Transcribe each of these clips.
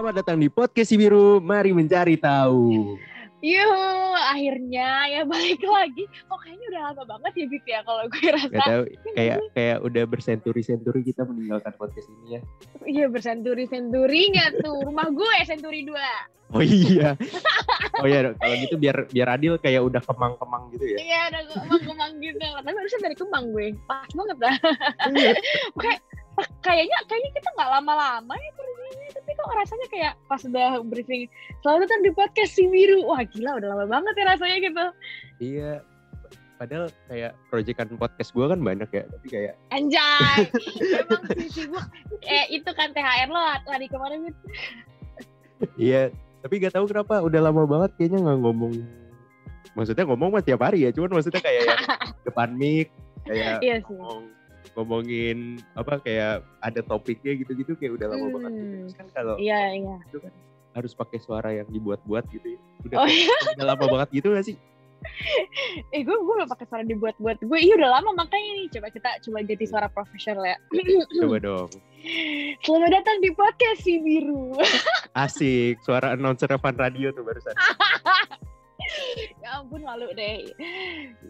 Selamat datang di podcast si biru. Mari mencari tahu. Yuh, akhirnya ya balik lagi. Kok kayaknya udah lama banget ya Bit ya kalau gue rasa. Gak tahu kayak kayak udah bersenturi-senturi kita meninggalkan podcast ini ya. Iya bersenturi-senturi nggak tuh? Rumah gue senturi dua. Oh iya. Oh iya, kalau gitu biar biar adil kayak udah kemang-kemang gitu ya. Iya, udah kemang-kemang gitu. Tapi harusnya dari kemang gue. Pas banget dah. kayak kayaknya kayaknya kita nggak lama-lama ya kerjanya tapi kok rasanya kayak pas udah briefing selalu datang di podcast si biru wah gila udah lama banget ya rasanya gitu Iya. Padahal kayak proyekan podcast gue kan banyak ya, tapi kayak anjay emang eh itu kan THR lo tadi kemarin gitu iya, tapi gak tahu kenapa udah lama banget kayaknya nggak ngomong. Maksudnya ngomong mah tiap hari ya, cuman maksudnya kayak yang depan mic kayak iya sih ngomong ngomongin apa kayak ada topiknya gitu-gitu kayak udah lama banget gitu. Hmm. Terus kan kalau iya iya itu kan harus pakai suara yang dibuat-buat gitu ya. Udah, Oh, kayak- udah lama banget gitu gak sih? eh gue gue belum pakai suara dibuat-buat gue iya udah lama makanya nih coba kita coba jadi suara profesional ya Coba dong. selamat datang di podcast si biru Asik, suara announcer Fan Radio tuh barusan. ya ampun malu deh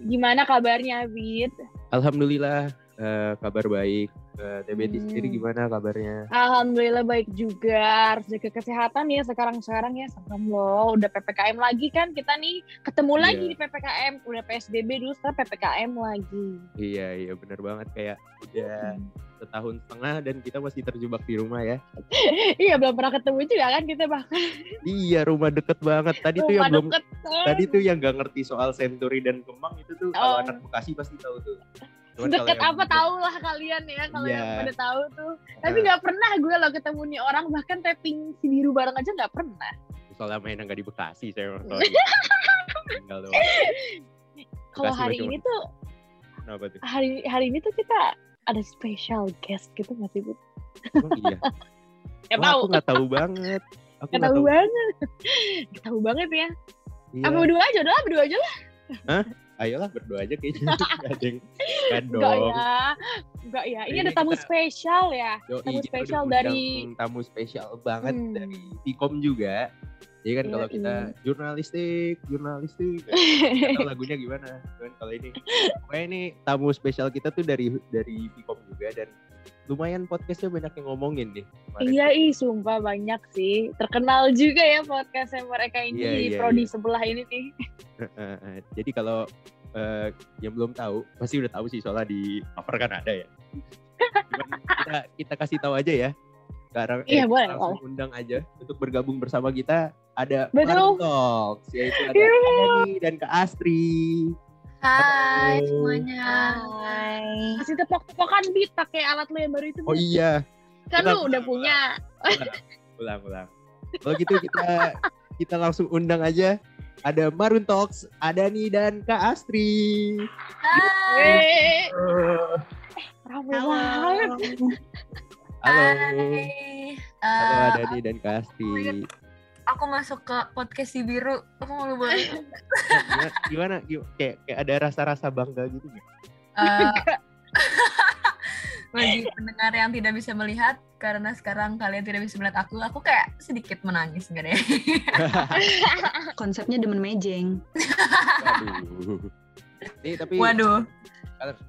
gimana kabarnya Bit Alhamdulillah eh, kabar baik. Eh, TBT Hmm. sendiri gimana kabarnya? Alhamdulillah baik juga harus jaga kesehatan ya sekarang sekarang ya serem loh udah ppkm lagi kan kita nih ketemu Iya. lagi di ppkm udah psbb dulu sekarang ppkm lagi Iya, iya bener banget kayak udah setahun setengah dan kita masih terjebak di rumah ya. iya belum pernah ketemu juga kan kita bahkan Iya, rumah deket banget. Tadi tuh yang rumah belum deket tadi tuh yang gak ngerti soal Senturi dan Kemang itu tuh kalau Oh. anak Bekasi pasti tahu tuh. Cuman deket apa tahu lah kalian ya kalau Iya. yang pada tahu tuh tapi nggak pernah gue lo ketemu nih orang bahkan tapping si biru bareng aja nggak pernah soalnya mainan gak di Bekasi saya kalau hari ini tuh Kenapa tuh? hari hari ini tuh kita ada special guest gitu nggak sih Bu? Emang iya. Nggak Wah, tahu aku nggak tahu banget. Aku nggak nggak tahu tahu. banget nggak tahu banget ya Iya. apa berdua aja udah berdua aja lah Ayolah berdoa aja kayaknya. Gak ada yang kan dong. ya enggak ya ini Ini ada tamu kita- spesial ya Yoi, tamu spesial dari tamu spesial banget Hmm. dari Vkom juga. Jadi kan kalau kita jurnalistik, jurnalistik, tahu lagunya gimana. Cuman kalau ini, pokoknya ini tamu spesial kita tuh dari dari Vkom juga dan lumayan podcastnya banyak yang ngomongin nih. kemarin. Iya ih sumpah banyak sih terkenal juga ya podcastnya mereka ini Iya, di iya, prodi iya. sebelah ini nih Jadi kalau eh, yang belum tahu, pasti udah tahu sih soalnya di cover kan ada ya. Kita kita kasih tahu aja ya. Sekarang Iya, kita boleh, langsung undang aja untuk bergabung bersama kita ada Betul. Talks, yaitu ada Iya. Ani dan Kak Astri. Hai Halo. semuanya. kasih tepok-tepokan beat pakai alat lo yang baru itu Oh iya, kan lu udah punya ulang ulang. Kalau gitu kita kita langsung undang aja. Ada Marun Talks, ada nih dan Kak Astri. Hai. Weh, rame Halo. banget Halo. Hai. Halo Eh, Dani dan Kak Astri. Aku masuk ke podcast si biru. Aku malu banget. Gimana, gimana, gimana? Kayak, kayak ada rasa-rasa bangga gitu nggak? Eh, bagi pendengar yang tidak bisa melihat karena sekarang kalian tidak bisa melihat aku, aku kayak sedikit menangis enggak deh. konsepnya demen mejeng. Waduh. Nih tapi Waduh.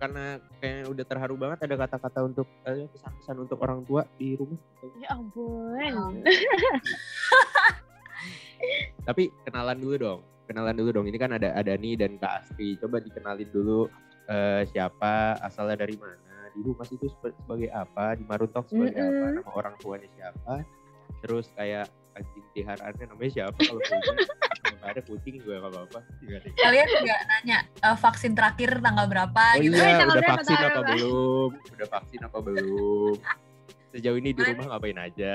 karena, kayaknya udah terharu banget ada kata-kata untuk eh, pesan-pesan untuk orang tua di rumah. ya ampun Tapi kenalan dulu dong. Kenalan dulu dong. Ini kan ada ada nih dan Kak Astri. Coba dikenalin dulu eh, siapa, asalnya dari mana, di rumah itu sebagai apa, di Maruntok sebagai apa, Mm-mm. nama orang tuanya siapa. Terus kayak anjing peliharaannya namanya siapa kalau. Kalau nggak ada kucing juga nggak apa-apa. Nggak ada. Kalian juga nanya eh, vaksin terakhir tanggal berapa Oh gitu. Eh, iya, tanggal udah vaksin apa berapa? belum? Udah vaksin apa belum? Sejauh ini di rumah ngapain aja?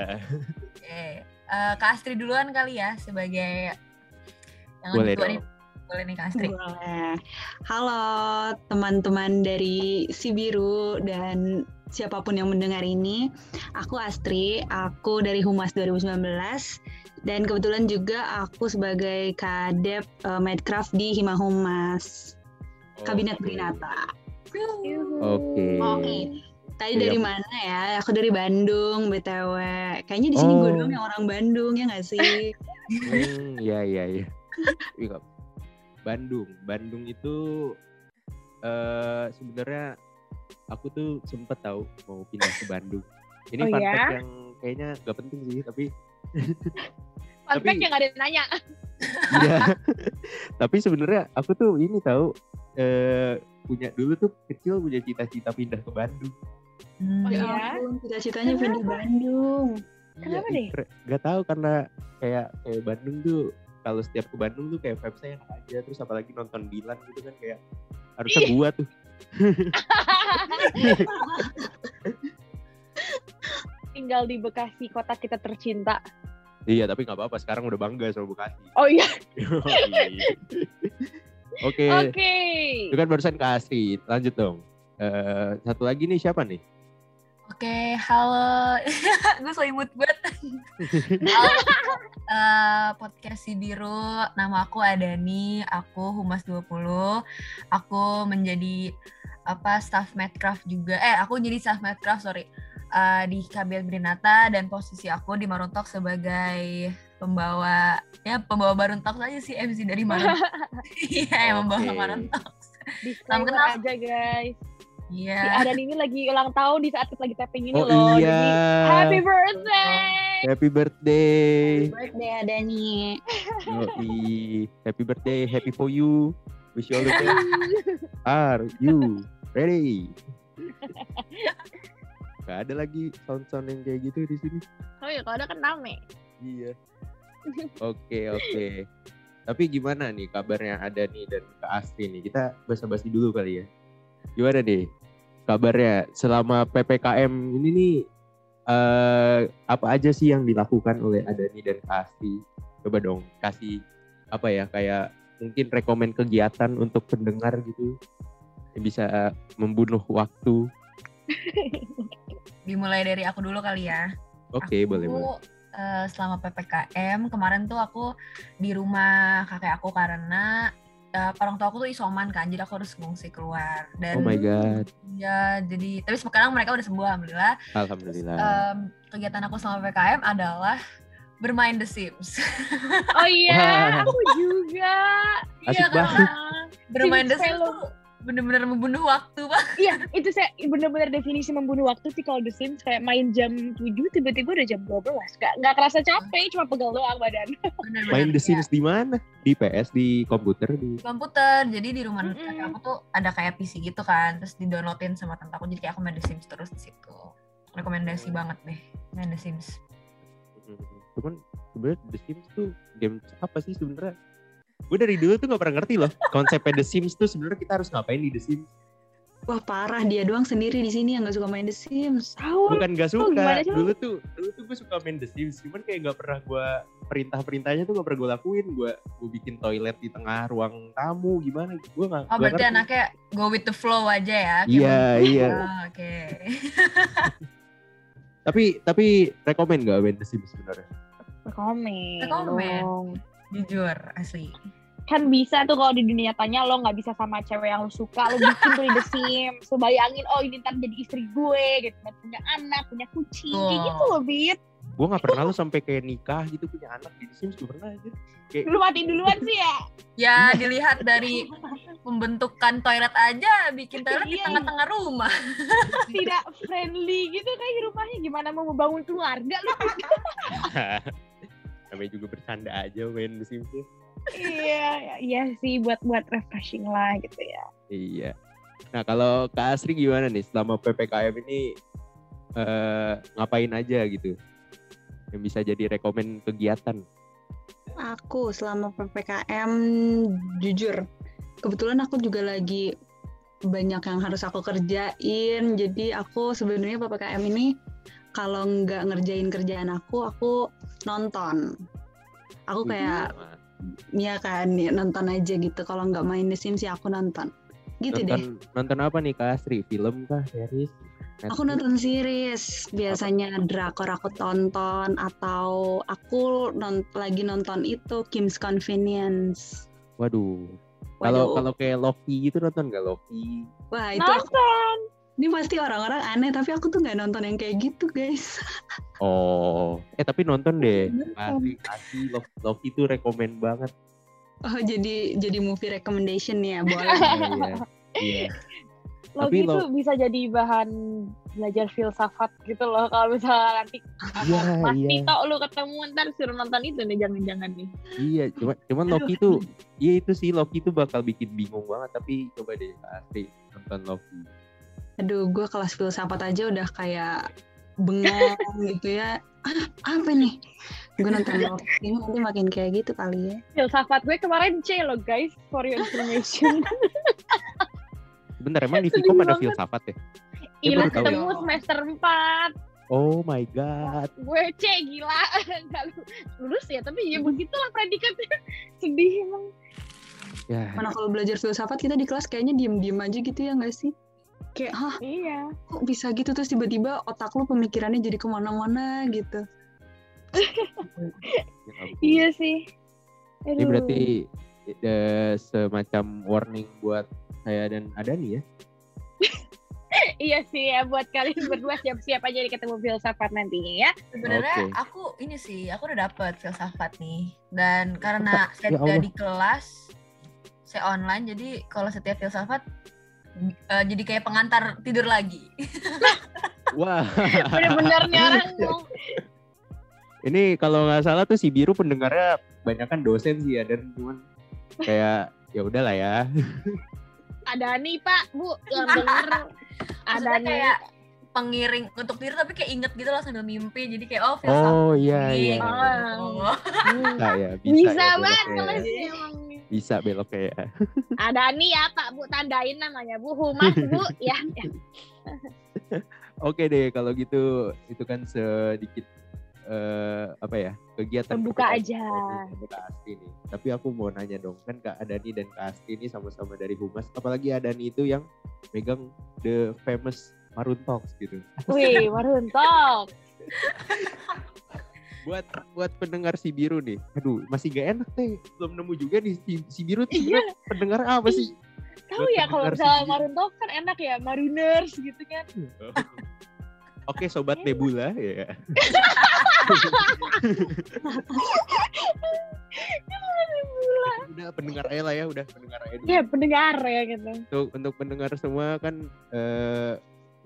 Oke. Eh, Kak Astri duluan kali ya sebagai yang Boleh lebih tua. Boleh nih Kak Astri. Boleh. Halo teman-teman dari Si Biru dan siapa pun yang mendengar ini. Aku Astri, aku dari Humas 2019 dan kebetulan juga aku sebagai kadep eh, Medcraft di Hima Humas, Kabinet Oke. Brinata. Oke. Oke. Tadi Iya. dari mana ya? Aku dari Bandung, BTW. Kayaknya di sini gue Oh. doang yang orang Bandung, ya nggak sih? Hmm, iya iya iya. Tapi nggak- Bandung, Bandung itu eh sebenarnya aku tuh sempet tahu mau pindah ke Bandung. Ini Oh fun ya? fact yang kayaknya nggak penting sih, tapi Fun Tapi- fact yang gak ada yang nanya. iya. tapi sebenarnya aku tuh ini tahu eh punya dulu tuh kecil punya cita-cita pindah ke Bandung. Hmm. Oh, Ya iya? ampun, cita-citanya Kenapa? pindah Bandung. Kenapa Iya, deh? kere- Nggak tahu karena kayak kayak Bandung tuh kalau setiap ke Bandung tuh kayak vibes-nya enak aja terus apalagi nonton Dilan gitu kan kayak harusnya gua tuh Tinggal di Bekasi, kota kita tercinta. Iya tapi nggak apa-apa sekarang udah bangga sama Bekasi. Oh iya, Oke, oke. itu kan barusan ke Astrid. Lanjut dong. Eh, satu lagi nih siapa nih? Oke, halo. gue so imut banget. halo, eh, podcast si biru. Nama aku Adani, aku Humas 20. Aku menjadi apa staff Medcraft juga. Eh, aku jadi staff Medcraft, sorry. Eh, di KBL Brinata dan posisi aku di Maruntok sebagai pembawa ya pembawa Maruntok saja sih MC dari Maruntok. Iya, yang membawa Oke. Maruntok. Disclaimer kenal. aja guys. Iya. Si Adan ini lagi ulang tahun di saat kita lagi tapping ini Oh loh. iya. Jadi happy birthday. Happy birthday. Birthday ada nih. Yoi. Happy birthday. Happy for you. Wish you all the best. Are you ready? Gak ada lagi sound-sound yang kayak gitu di sini. Oh iya, kalau ada kan rame. Iya. Oke oke. Tapi gimana nih kabarnya ada nih dan Kak Astri nih? Kita basa-basi dulu kali ya. Gimana nih kabarnya selama ppkm ini nih? eh apa aja sih yang dilakukan oleh Adani dan Kak Astri? Coba dong kasih apa ya kayak mungkin rekomen kegiatan untuk pendengar gitu yang bisa membunuh waktu. Dimulai dari aku dulu kali ya. Oke Aku, boleh boleh. Eh, selama ppkm kemarin tuh aku di rumah kakek aku karena eh, orang tua aku tuh isoman kan jadi aku harus ngungsi keluar dan Oh my god. ya jadi tapi sekarang mereka udah sembuh alhamdulillah Terus, Alhamdulillah. em, kegiatan aku selama ppkm adalah bermain The Sims Oh iya, Wah. aku juga. Asik Iya, banget. Ah, bermain The Sims Sims film. tuh bener-bener membunuh waktu bang Iya, itu saya benar-benar definisi membunuh waktu sih kalau The Sims kayak main jam 7 tiba-tiba udah jam 12. Gak, gak kerasa capek, cuma pegel doang badan. Bener-bener, Main The ya. Sims di mana? Di PS, di komputer, di komputer jadi di rumah Mm-mm. kakek aku tuh ada kayak PC gitu kan terus di downloadin sama tante aku jadi kayak aku main The Sims terus di situ rekomendasi banget deh main The Sims Hmm, cuman sebenarnya The Sims tuh game apa sih sebenarnya? Gue dari dulu tuh gak pernah ngerti loh konsepnya The Sims tuh sebenarnya kita harus ngapain di The Sims? Wah parah dia doang sendiri di sini yang nggak suka main The Sims. Tahu? Bukan gak Oh, suka. sih? dulu tuh dulu tuh gue suka main The Sims, cuman kayak gak pernah gue perintah-perintahnya tuh gak pernah gue lakuin. Gue gue bikin toilet di tengah ruang tamu gimana? Gue gak. oh gak berarti ngerti. anaknya go with the flow aja ya Iya iya. Oh, oke Tapi tapi rekomend gak main The Sims sebenarnya? Rekomen. Rekomen. Jujur asli Kan bisa tuh kalau di dunia tanya lo nggak bisa sama cewek yang lo suka, lo bikin tuh di The Sims. Bayangin, oh ini ntar jadi istri gue gitu. Punya anak, punya kucing. Kayak Tuh. gitu loh, Bit. Gue gak pernah lo sampai kayak nikah gitu punya anak di The Sims gue pernah aja. Kayak Lu mati duluan sih ya. ya dilihat dari pembentukan toilet aja bikin toilet di Iya. tengah-tengah rumah Tidak friendly gitu kayak rumahnya. Gimana mau membangun keluarga lo. namanya juga bercanda aja main The Sims ya. iya, iya sih buat buat refreshing lah gitu ya. Iya. Nah kalau Kak Asri gimana nih selama PPKM ini eh, ngapain aja gitu? Yang bisa jadi rekomen kegiatan. Aku selama PPKM jujur kebetulan aku juga lagi banyak yang harus aku kerjain jadi aku sebenarnya PPKM ini kalau nggak ngerjain kerjaan aku aku nonton aku kayak ya kan ya, nonton aja gitu kalau nggak main The Sims ya aku nonton gitu deh nonton nonton apa nih Kak Asri? Film kah? Series? Aku nonton series, biasanya drakor aku tonton atau aku non lagi nonton itu Kim's Convenience. Waduh. Kalau kalau kayak Loki gitu nonton gak Loki? Wah itu aku, Nonton. Ini pasti orang-orang aneh, tapi aku tuh nggak nonton yang kayak gitu, guys. Oh, eh tapi nonton deh. Asli Loki, Loki itu rekomen banget. Oh, jadi jadi movie recommendation ya, boleh. Iya, iya. Tapi Logi lo- tuh bisa jadi bahan belajar filsafat gitu loh kalau misalnya nanti Iya, Mas iya. Tito lu ketemu ntar suruh nonton itu nih jangan-jangan nih Iya, cuma cuman Loki tuh, iya itu sih Loki tuh bakal bikin bingung banget. Tapi coba deh asli nonton Loki. Aduh, gue kelas filsafat aja udah kayak bengong gitu ya. Ah, apa nih? Gue nonton Loki nanti makin kayak gitu kali ya. filsafat gue kemarin C loh guys for your information Bentar, emang di Vkom ada filsafat ya? Ya, Ila baru tahu. ketemu semester 4 Oh my god. gue C gila lulus ya tapi ya begitulah predikatnya sedih emang Ya, Mana kalau belajar filsafat kita di kelas kayaknya diem-diem aja gitu ya nggak sih? Kayak, hah iya kok bisa gitu terus tiba-tiba otak lu pemikirannya jadi ke mana-mana gitu. ya iya sih Ini Aduh. berarti eh, semacam warning buat saya dan Adani ya. iya sih ya buat kalian berdua siap-siap aja nih ketemu filsafat nantinya ya Sebenarnya Oke. aku ini sih, aku udah dapet filsafat nih. Dan karena saya Ya tidak Allah. di kelas, saya online, jadi kalau setiap filsafat eh, jadi kayak pengantar tidur lagi. Wah, bener-bener nih orang ini kalau nggak salah tuh si biru pendengarnya banyak kan dosen sih ya dan. Cuman kayak ya udahlah ya. ada nih pak. Bu yang denger. Ada nih kayak pengiring untuk tidur tapi kayak inget gitu loh sambil mimpi. Jadi kayak oh filsafat. Oh iya iya. Oh. Bisa ya, bisa, bisa ya banget kalau ya. sih emang Bisa beloknya ya. ada nih ya pak bu tandain namanya bu humas bu ya, ya. Oke deh kalau gitu itu kan sedikit eh apa ya kegiatan pertama aja. Kak Asti nih. Tapi aku mau nanya dong kan Kak Adani dan Kak Asti ini sama-sama dari Humas. Apalagi Adani itu yang megang the famous Marun Talks gitu. wih Marun Talk Buat buat pendengar si biru nih, aduh masih gak enak teh belum nemu juga nih si, si biru tuh Iya. pendengar apa sih? tahu ya kalau misalnya sendiri. Marun Talk kan enak ya Maruners gitu kan Oke sobat Nebula ya. udah pendengar aja lah ya, udah pendengar aja dulu. ya pendengar ya gitu Untuk untuk pendengar semua kan eh,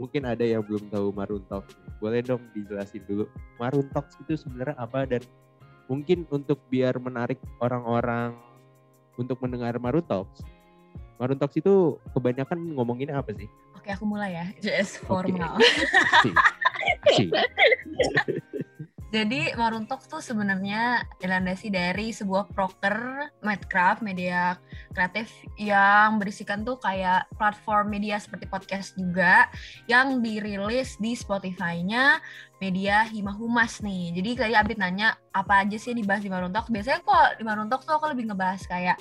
mungkin ada yang belum tahu Marun Talks. Boleh dong dijelasin dulu. Marun Talks itu sebenarnya apa dan mungkin untuk biar menarik orang-orang untuk mendengar Marun Talks. Marun Talks itu kebanyakan ngomongin apa sih? Oke, aku mulai ya. Just formal. Sih. Jadi Marun Talks tuh sebenarnya dilandasi dari sebuah proker Madcraft media kreatif yang berisikan tuh kayak platform media seperti podcast juga yang dirilis di Spotify-nya media Hima Humas nih. Jadi tadi Abid nanya apa aja sih yang dibahas di Marun Talks. Biasanya kok di Marun Talks tuh aku lebih ngebahas kayak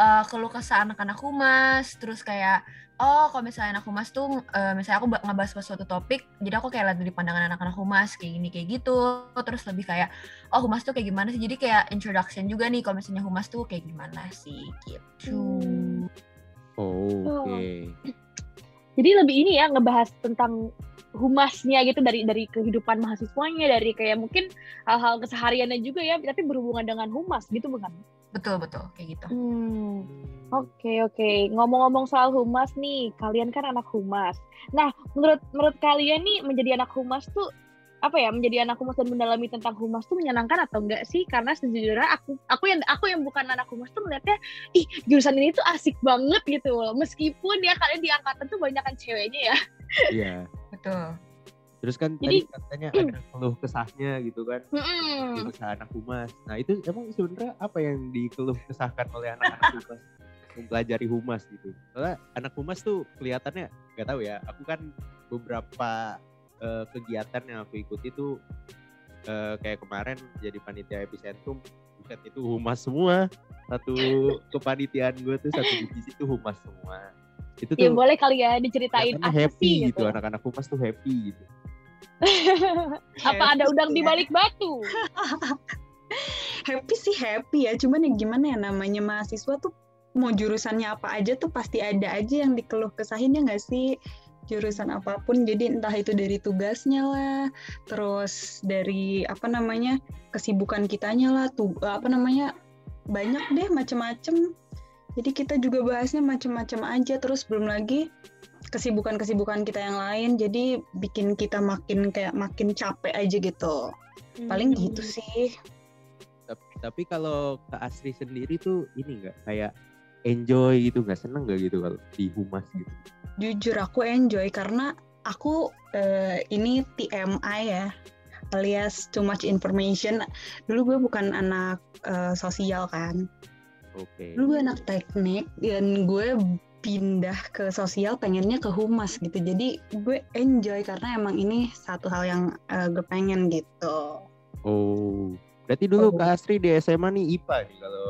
eh, keluh kesah anak-anak humas, terus kayak oh kalau misalnya anak humas tuh eh, misalnya aku ba- ngebahas suatu topik jadi aku kayak lihat dari pandangan anak-anak humas kayak gini kayak gitu terus lebih kayak oh humas tuh kayak gimana sih jadi kayak introduction juga nih kalau misalnya humas tuh kayak gimana sih gitu Hmm. Oh, Oke. jadi lebih ini ya ngebahas tentang humasnya gitu dari dari kehidupan mahasiswanya dari kayak mungkin hal-hal kesehariannya juga ya tapi berhubungan dengan humas gitu bukan betul betul kayak gitu hmm. Oke oke, ngomong-ngomong soal humas nih, kalian kan anak humas. Nah, menurut menurut kalian nih menjadi anak humas tuh apa ya? Menjadi anak humas dan mendalami tentang humas tuh menyenangkan atau enggak sih? Karena sejujurnya aku aku yang aku yang bukan anak humas tuh melihatnya, ih jurusan ini tuh asik banget gitu loh. Meskipun ya kalian di angkatan tuh banyak kan ceweknya ya. Iya. betul Terus kan Jadi- tadi katanya ada keluh kesahnya gitu kan. Keluh kesah anak humas. Nah itu emang sebenarnya apa yang dikeluh kesahkan oleh anak-anak humas mempelajari humas gitu. Soalnya anak humas tuh kelihatannya nggak tahu ya. Aku kan beberapa eh, kegiatan yang aku ikuti tuh eh, kayak kemarin jadi panitia epicentrum. Buset itu humas semua. Satu kepanitiaan gue tuh satu divisi tuh humas semua. Itu Ya tuh boleh kali ya diceritain apa happy sih gitu. Anak-anak humas tuh happy gitu. apa ada udang di balik batu? happy sih happy ya cuman ya gimana ya namanya mahasiswa tuh mau jurusannya apa aja tuh pasti ada aja yang dikeluh kesahin ya nggak sih? Jurusan apa pun jadi entah itu dari tugasnya lah terus dari apa namanya kesibukan kitanya lah tuh apa namanya banyak deh macem-macem. Jadi kita juga bahasnya macem-macem aja terus belum lagi kesibukan-kesibukan kita yang lain jadi bikin kita makin kayak makin capek aja gitu. Paling Hmm. gitu sih. Tapi, tapi kalau ke Asri sendiri tuh ini nggak? Kayak enjoy gitu nggak seneng nggak gitu kalau di humas gitu? Jujur aku enjoy karena aku eh, ini TMI ya alias too much information. Dulu gue bukan anak eh, sosial kan. Oke. Dulu gue anak teknik dan gue pindah ke sosial pengennya ke humas gitu. Jadi gue enjoy karena emang ini satu hal yang eh, gue pengen gitu. Oh berarti dulu Oh. ke Asri di SMA nih IPA nih kalau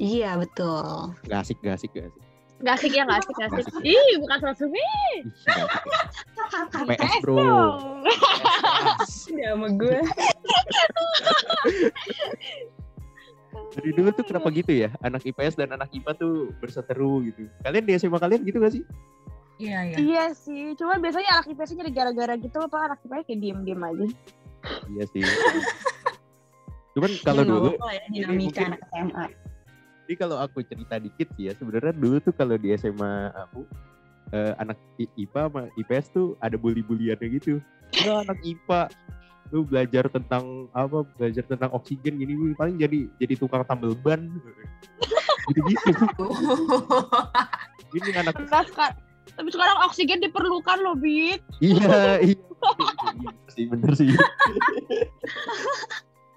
iya betul. Nggak asik nggak asik nggak asik. Gak asik ya, gak asik, gak asik. Ih, bukan sosmed. Ih, asik. Ya. PS bro. Ya sama gue. Dari dulu tuh kenapa gitu ya? Anak IPS dan anak IPA tuh berseteru gitu. Kalian di SMA kalian gitu gak sih? Iya, iya. Iya sih, cuma biasanya anak IPS nyari gara-gara gitu apa? Anak IPS kayak diem-diem aja. iya sih. Cuman kalau Ya, nggak dulu ya, dinamika mungkin- anak SMA Jadi kalau aku cerita dikit sih ya, sebenarnya dulu tuh kalau di SMA aku eh, anak IPA sama IPS tuh ada bully-buliannya gitu. Enggak anak IPA lu belajar tentang apa? Belajar tentang oksigen gini gini paling jadi jadi tukang tambel ban. Gitu-gitu. Ini anak Nah, sekarang, tapi sekarang oksigen diperlukan loh, Bit. iya, iya. Iya sih bener sih.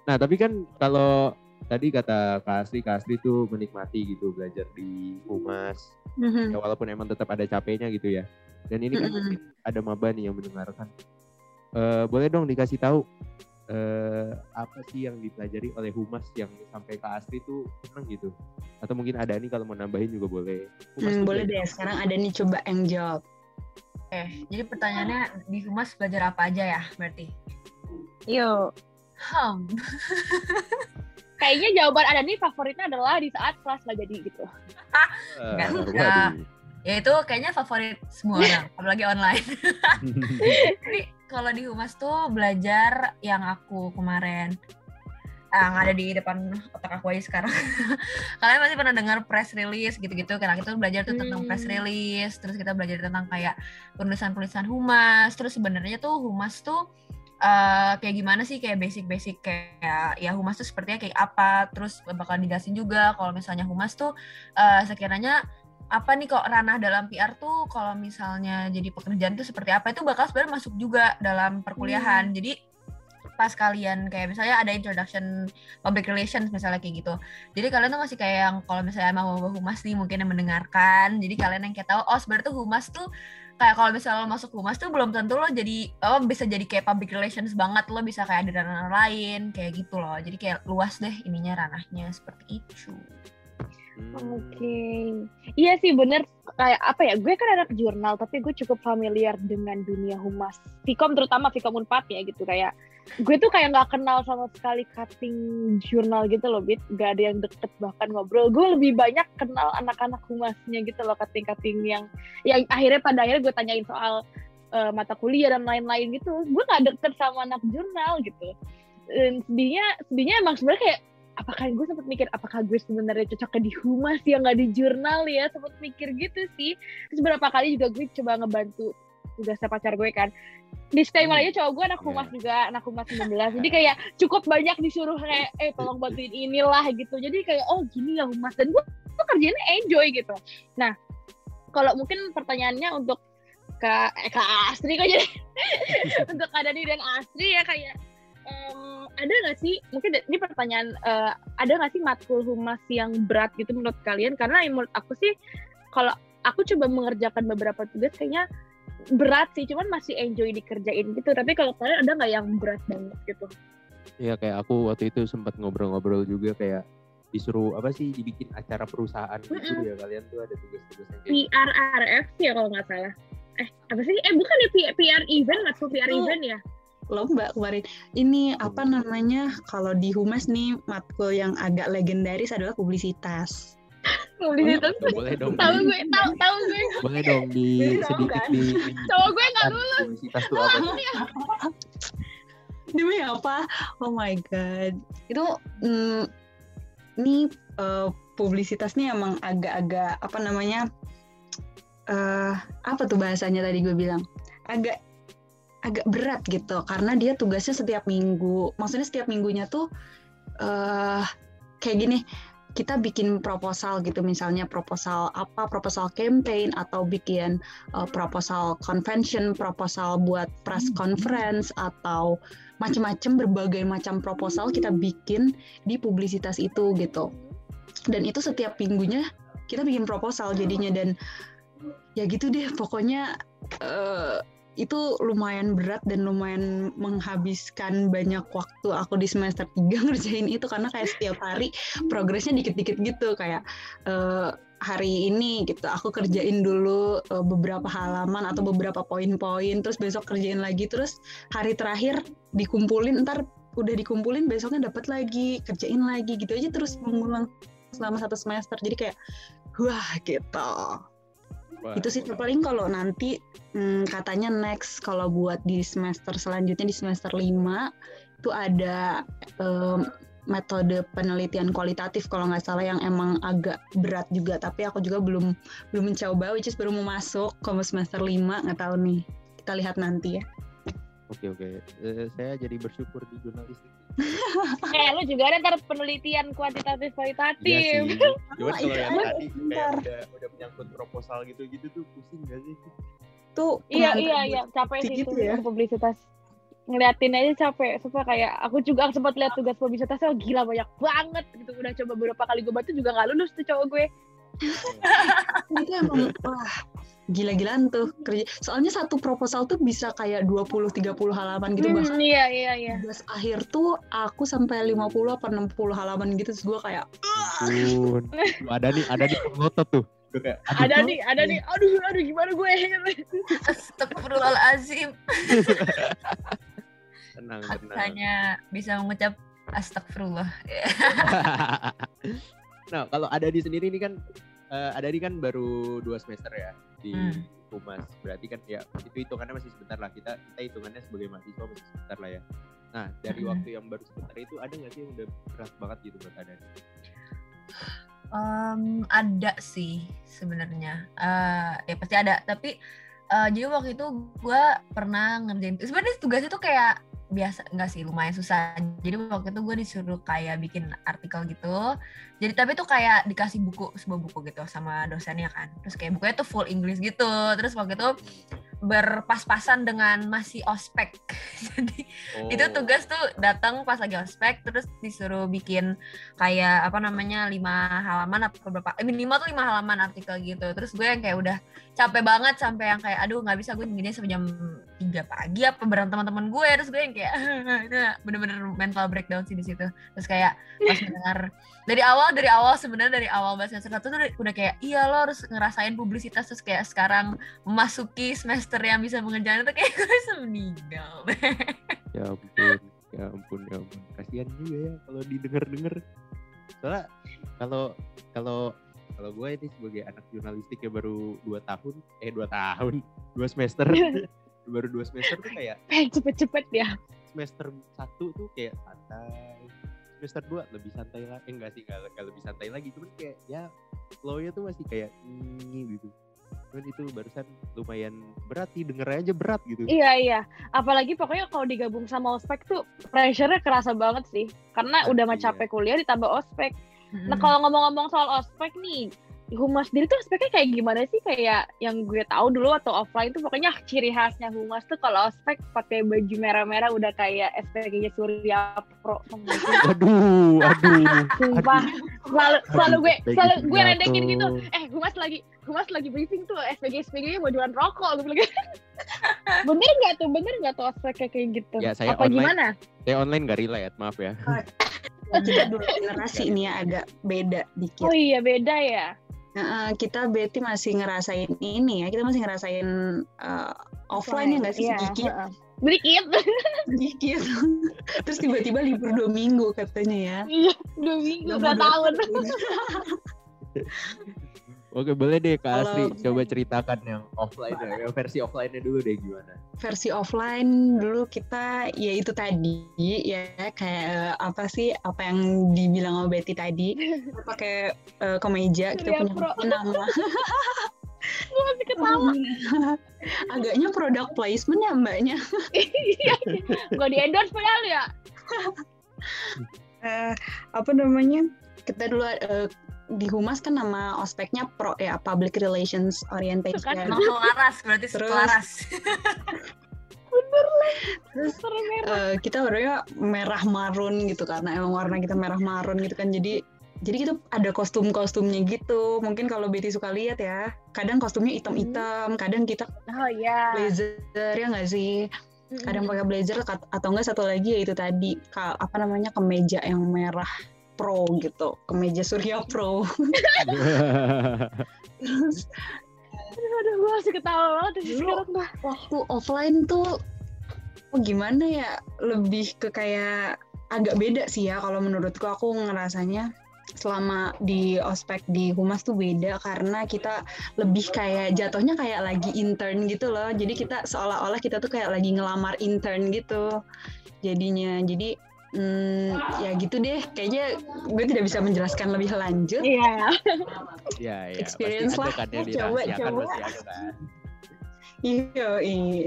nah, tapi kan kalau tadi kata Kak Asri, Kak Asri tuh menikmati gitu belajar di humas ya walaupun emang tetap ada capeknya gitu ya. Dan ini kan mungkin ada maba nih yang mendengarkan. Eh, boleh dong dikasih tahu eh, apa sih yang dipelajari oleh humas yang sampai ke Asri tuh seneng gitu? Atau mungkin ada nih kalau mau nambahin juga boleh. Humas Hmm, boleh deh sekarang ada nih coba yang jawab Oke, jadi pertanyaannya di humas belajar apa aja ya berarti? Yuk. Hmm, Kayaknya jawaban ada nih favoritnya adalah di saat kelas nggak jadi gitu. Enggak. waduh. ya itu kayaknya favorit semua orang, apalagi online. Jadi kalau di humas tuh belajar yang aku kemarin yang ada di depan otak aku aja sekarang. Kalian masih pernah dengar press release gitu-gitu kan? Kita belajar tuh tentang Hmm. press release, terus kita belajar tentang kayak penulisan-penulisan humas, terus sebenarnya tuh humas tuh eh, kayak gimana sih kayak basic-basic kayak ya humas tuh sepertinya kayak apa, terus bakal dijelasin juga kalau misalnya humas tuh eh, sekiranya apa nih kok ranah dalam PR tuh kalau misalnya jadi pekerjaan tuh seperti apa itu bakal sebenarnya masuk juga dalam perkuliahan. Jadi pas kalian kayak misalnya ada introduction public relations misalnya kayak gitu. Jadi kalian tuh masih kayak yang kalau misalnya mau humas nih mungkin yang mendengarkan. Jadi kalian yang kayak tahu oh sebenarnya tuh humas tuh kayak kalau misalnya lo masuk humas tuh belum tentu lo jadi oh bisa jadi kayak public relations banget lo bisa kayak ada ranah lain kayak gitu loh. Jadi kayak luas deh ininya ranahnya seperti itu. Hmm. Oke. Iya sih bener kayak apa ya? Gue kan anak jurnal tapi gue cukup familiar dengan dunia humas. Vkom terutama Vkom Unpad ya gitu kayak gue tuh kayak nggak kenal sama sekali cutting jurnal gitu loh, Bit. Gak ada yang deket bahkan ngobrol. Gue lebih banyak kenal anak-anak humasnya gitu loh, cutting-cutting yang yang akhirnya pada akhirnya gue tanyain soal eh, mata kuliah dan lain-lain gitu. Gue nggak deket sama anak jurnal gitu. Dan sedihnya, sedihnya emang sebenarnya kayak apakah gue sempat mikir apakah gue sebenarnya cocoknya di humas ya nggak di jurnal ya sempat mikir gitu sih terus beberapa kali juga gue coba ngebantu tugasnya pacar gue kan. Disclaimer Hmm. aja cowok gue anak Iya. humas juga anak humas 19 jadi kayak cukup banyak disuruh kayak eh tolong bantuin inilah gitu. Jadi kayak oh gini ya humas dan gue tuh kerjanya enjoy gitu. Nah kalau mungkin pertanyaannya untuk kak eh, kak Astri kok jadi. Untuk kak Dani dan Astri ya kayak em, ada nggak sih? Mungkin ini pertanyaan eh, ada nggak sih matkul humas yang berat gitu menurut kalian? Karena menurut aku sih kalau aku coba mengerjakan beberapa tugas kayaknya berat sih cuman masih enjoy dikerjain gitu. Tapi kalau kalian ada nggak yang berat banget gitu? Iya kayak aku waktu itu sempat ngobrol-ngobrol juga kayak disuruh apa sih dibikin acara perusahaan gitu Mm-mm. ya. Kalian tuh ada tugas-tugas yang kayak PRRF ya kalau nggak salah. Eh apa sih? Eh bukan ya P- PR event matkul PR Itu- event ya? Lomba kemarin. Ini apa namanya? Kalau di humas nih matkul yang agak legendaris adalah publisitas. Publisitas. boleh dong Tahu gue, tahu tahu gue. boleh dong di sedikit kan? di Cowok gue nggak publisitas tuh apa? Demi apa? Oh my god. Itu mm, ini eh, publisitas nih emang agak-agak apa namanya? eh apa tuh bahasanya tadi gue bilang? Agak agak berat gitu karena dia tugasnya setiap minggu. Maksudnya setiap minggunya tuh eh kayak gini. Kita bikin proposal gitu misalnya proposal apa proposal campaign atau bikin eh, proposal convention, proposal buat press conference atau macam-macam berbagai macam proposal kita bikin di publisitas itu gitu. Dan itu setiap minggunya kita bikin proposal jadinya dan ya gitu deh pokoknya eh, itu lumayan berat dan lumayan menghabiskan banyak waktu aku di semester 3 ngerjain itu. Karena kayak setiap hari progresnya dikit-dikit gitu. Kayak eh, hari ini gitu aku kerjain dulu eh, beberapa halaman atau beberapa poin-poin. Terus besok kerjain lagi. Terus hari terakhir dikumpulin ntar udah dikumpulin besoknya dapat lagi kerjain lagi gitu aja terus mengulang selama satu semester. Jadi kayak wah gitu Wah, itu sih paling kalau nanti hmm, katanya next kalau buat di semester selanjutnya di semester 5 itu ada em, metode penelitian kualitatif kalau nggak salah yang emang agak berat juga tapi aku juga belum belum mencoba which is baru mau masuk ke semester 5 nggak tahu nih kita lihat nanti ya Oke oke. Eh, saya jadi bersyukur di jurnalistik. Eh, lu juga ada ntar penelitian kuantitatif Iya kualitatif. sih. Cuman kalau yang iya, tadi bentar. kayak udah udah menyangkut proposal gitu-gitu tuh pusing gak sih? tuh Iya iya iya capek sih gitu itu ya. publisitas. Ngeliatin aja capek. Supaya kayak aku juga sempat lihat tugas publisitasnya oh, gila banyak banget gitu. Udah coba beberapa kali gue bantu juga nggak lulus tuh cowok gue. itu emang wah gila-gilaan tuh kerja soalnya satu proposal tuh bisa kayak 20-30 halaman gitu Hmm, bahkan iya iya iya. tugas akhir tuh aku sampai 50 apa 60 halaman gitu terus gue kayak Ampun. Ada nih ada di ngotot tuh. Kayak, Ada nih, ada nih. Aduh, aduh gimana gue? Astagfirullahalazim. tenang tenang. Hanya bisa mengucap astagfirullah. nah kalau ada di sendiri ini kan eh, ada di kan baru dua semester ya di Hmm. humas berarti kan ya itu hitungannya masih sebentar lah kita kita hitungannya sebagai mahasiswa masih sebentar lah ya nah dari Hmm. waktu yang baru sebentar itu ada nggak sih yang udah berat banget gitu buat ada Em, ada sih sebenarnya. Eh, ya pasti ada. Tapi eh, jadi waktu itu gue pernah ngerjain. Sebenarnya tugasnya tuh kayak biasa enggak sih lumayan susah. Jadi waktu itu gue disuruh kayak bikin artikel gitu. Jadi tapi tuh kayak dikasih buku sebuah buku gitu sama dosennya kan. Terus kayak bukunya tuh full English gitu. Terus waktu itu berpas-pasan dengan masih ospek. Jadi oh, itu tugas tuh datang pas lagi ospek terus disuruh bikin kayak apa namanya lima halaman apa berapa eh, minimal tuh lima halaman artikel gitu terus gue yang kayak udah capek banget sampai yang kayak aduh nggak bisa gue gini sampai jam 3 pagi apa bareng teman-teman gue terus gue yang kayak itu bener-bener mental breakdown sih di situ. Terus kayak pas mendengar dari awal dari awal sebenarnya dari awal bahasa semester satu tuh udah- udah kayak iya lo harus ngerasain publisitas. Terus kayak sekarang memasuki semester yang bisa mengejar itu kayak gue bisa meninggal? Ya ampun ya ampun ya ampun. Kasihan juga ya kalau didengar-dengar. Soalnya kalau kalau kalau gue ini sebagai anak jurnalistik ya baru dua tahun eh dua tahun dua semester baru dua semester tuh kayak Pengen cepet-cepet ya. semester satu tuh kayak santai semester dua lebih santai lagi eh, enggak sih enggak, enggak lebih santai lagi cuman kayak ya flow-nya tuh masih kayak ini gitu cuman itu barusan lumayan berat sih denger aja berat gitu Iya iya. Apalagi pokoknya kalau digabung sama ospek tuh pressure-nya kerasa banget sih. Karena udah mah Iya. capek kuliah ditambah ospek. Nah kalau ngomong-ngomong soal ospek nih, humas sendiri tuh ospeknya kayak gimana sih? Kayak yang gue tahu dulu atau offline tuh pokoknya ciri khasnya humas tuh kalau ospek pakai baju merah-merah udah kayak SPG-nya Surya Pro. Oh aduh aduh Sumpah. Selalu, selalu gue SPG selalu gue Pro. gitu. Eh, humas lagi humas lagi briefing tuh SPG SPG-nya mau jualan rokok gue bilang. gitu. bener nggak tuh? Bener nggak tuh ospek kayak gitu? Ya, saya Apa online. gimana? saya online gak relate maaf ya kita dua generasi nih ya agak beda dikit Oh iya beda ya. Nah, kita berarti masih ngerasain ini ya kita masih ngerasain uh, offline ya nggak sih Iya, sedikit heeh. Sedikit. sedikit terus tiba-tiba libur dua minggu katanya ya Iya, dua minggu, dua tahun. Oke boleh deh Kak Kalau- Asri coba ceritakan yang offline ya, versi offline-nya dulu deh gimana. versi offline dulu kita ya itu tadi ya kayak eh, apa sih apa yang dibilang sama Betty tadi pakai eh, kemeja kita Surya punya Pro. nama Gue masih ketawa. agaknya product placement ya mbaknya Iya. Gue di endorse padahal ya. Eh, apa namanya kita dulu eh, di humas kan nama ospeknya pro ya public relations orientation. Kan? Emang selaras berarti Terus- selaras. terus Serem ya. eh, kita warnanya merah marun gitu karena emang warna kita merah marun gitu kan. Jadi jadi kita ada kostum-kostumnya gitu. Mungkin kalau Betty suka lihat ya kadang kostumnya hitam-hitam kadang kita Oh iya. blazer ya nggak sih? Kadang pakai blazer atau enggak satu lagi ya itu tadi apa namanya kemeja yang merah pro gitu kemeja Surya Pro. Terus Aduh, gue masih ketawa banget sekarang waktu offline tuh oh gimana ya lebih ke kayak agak beda sih ya kalau menurutku. Aku ngerasanya selama di ospek di humas tuh beda karena kita lebih kayak jatuhnya kayak lagi intern gitu loh. Jadi kita seolah-olah kita tuh kayak lagi ngelamar intern gitu jadinya. Jadi hmm, ya gitu deh kayaknya gue tidak bisa menjelaskan lebih lanjut Iya. Iya iya. Experience lah. kan yang Coba, coba. iya iya.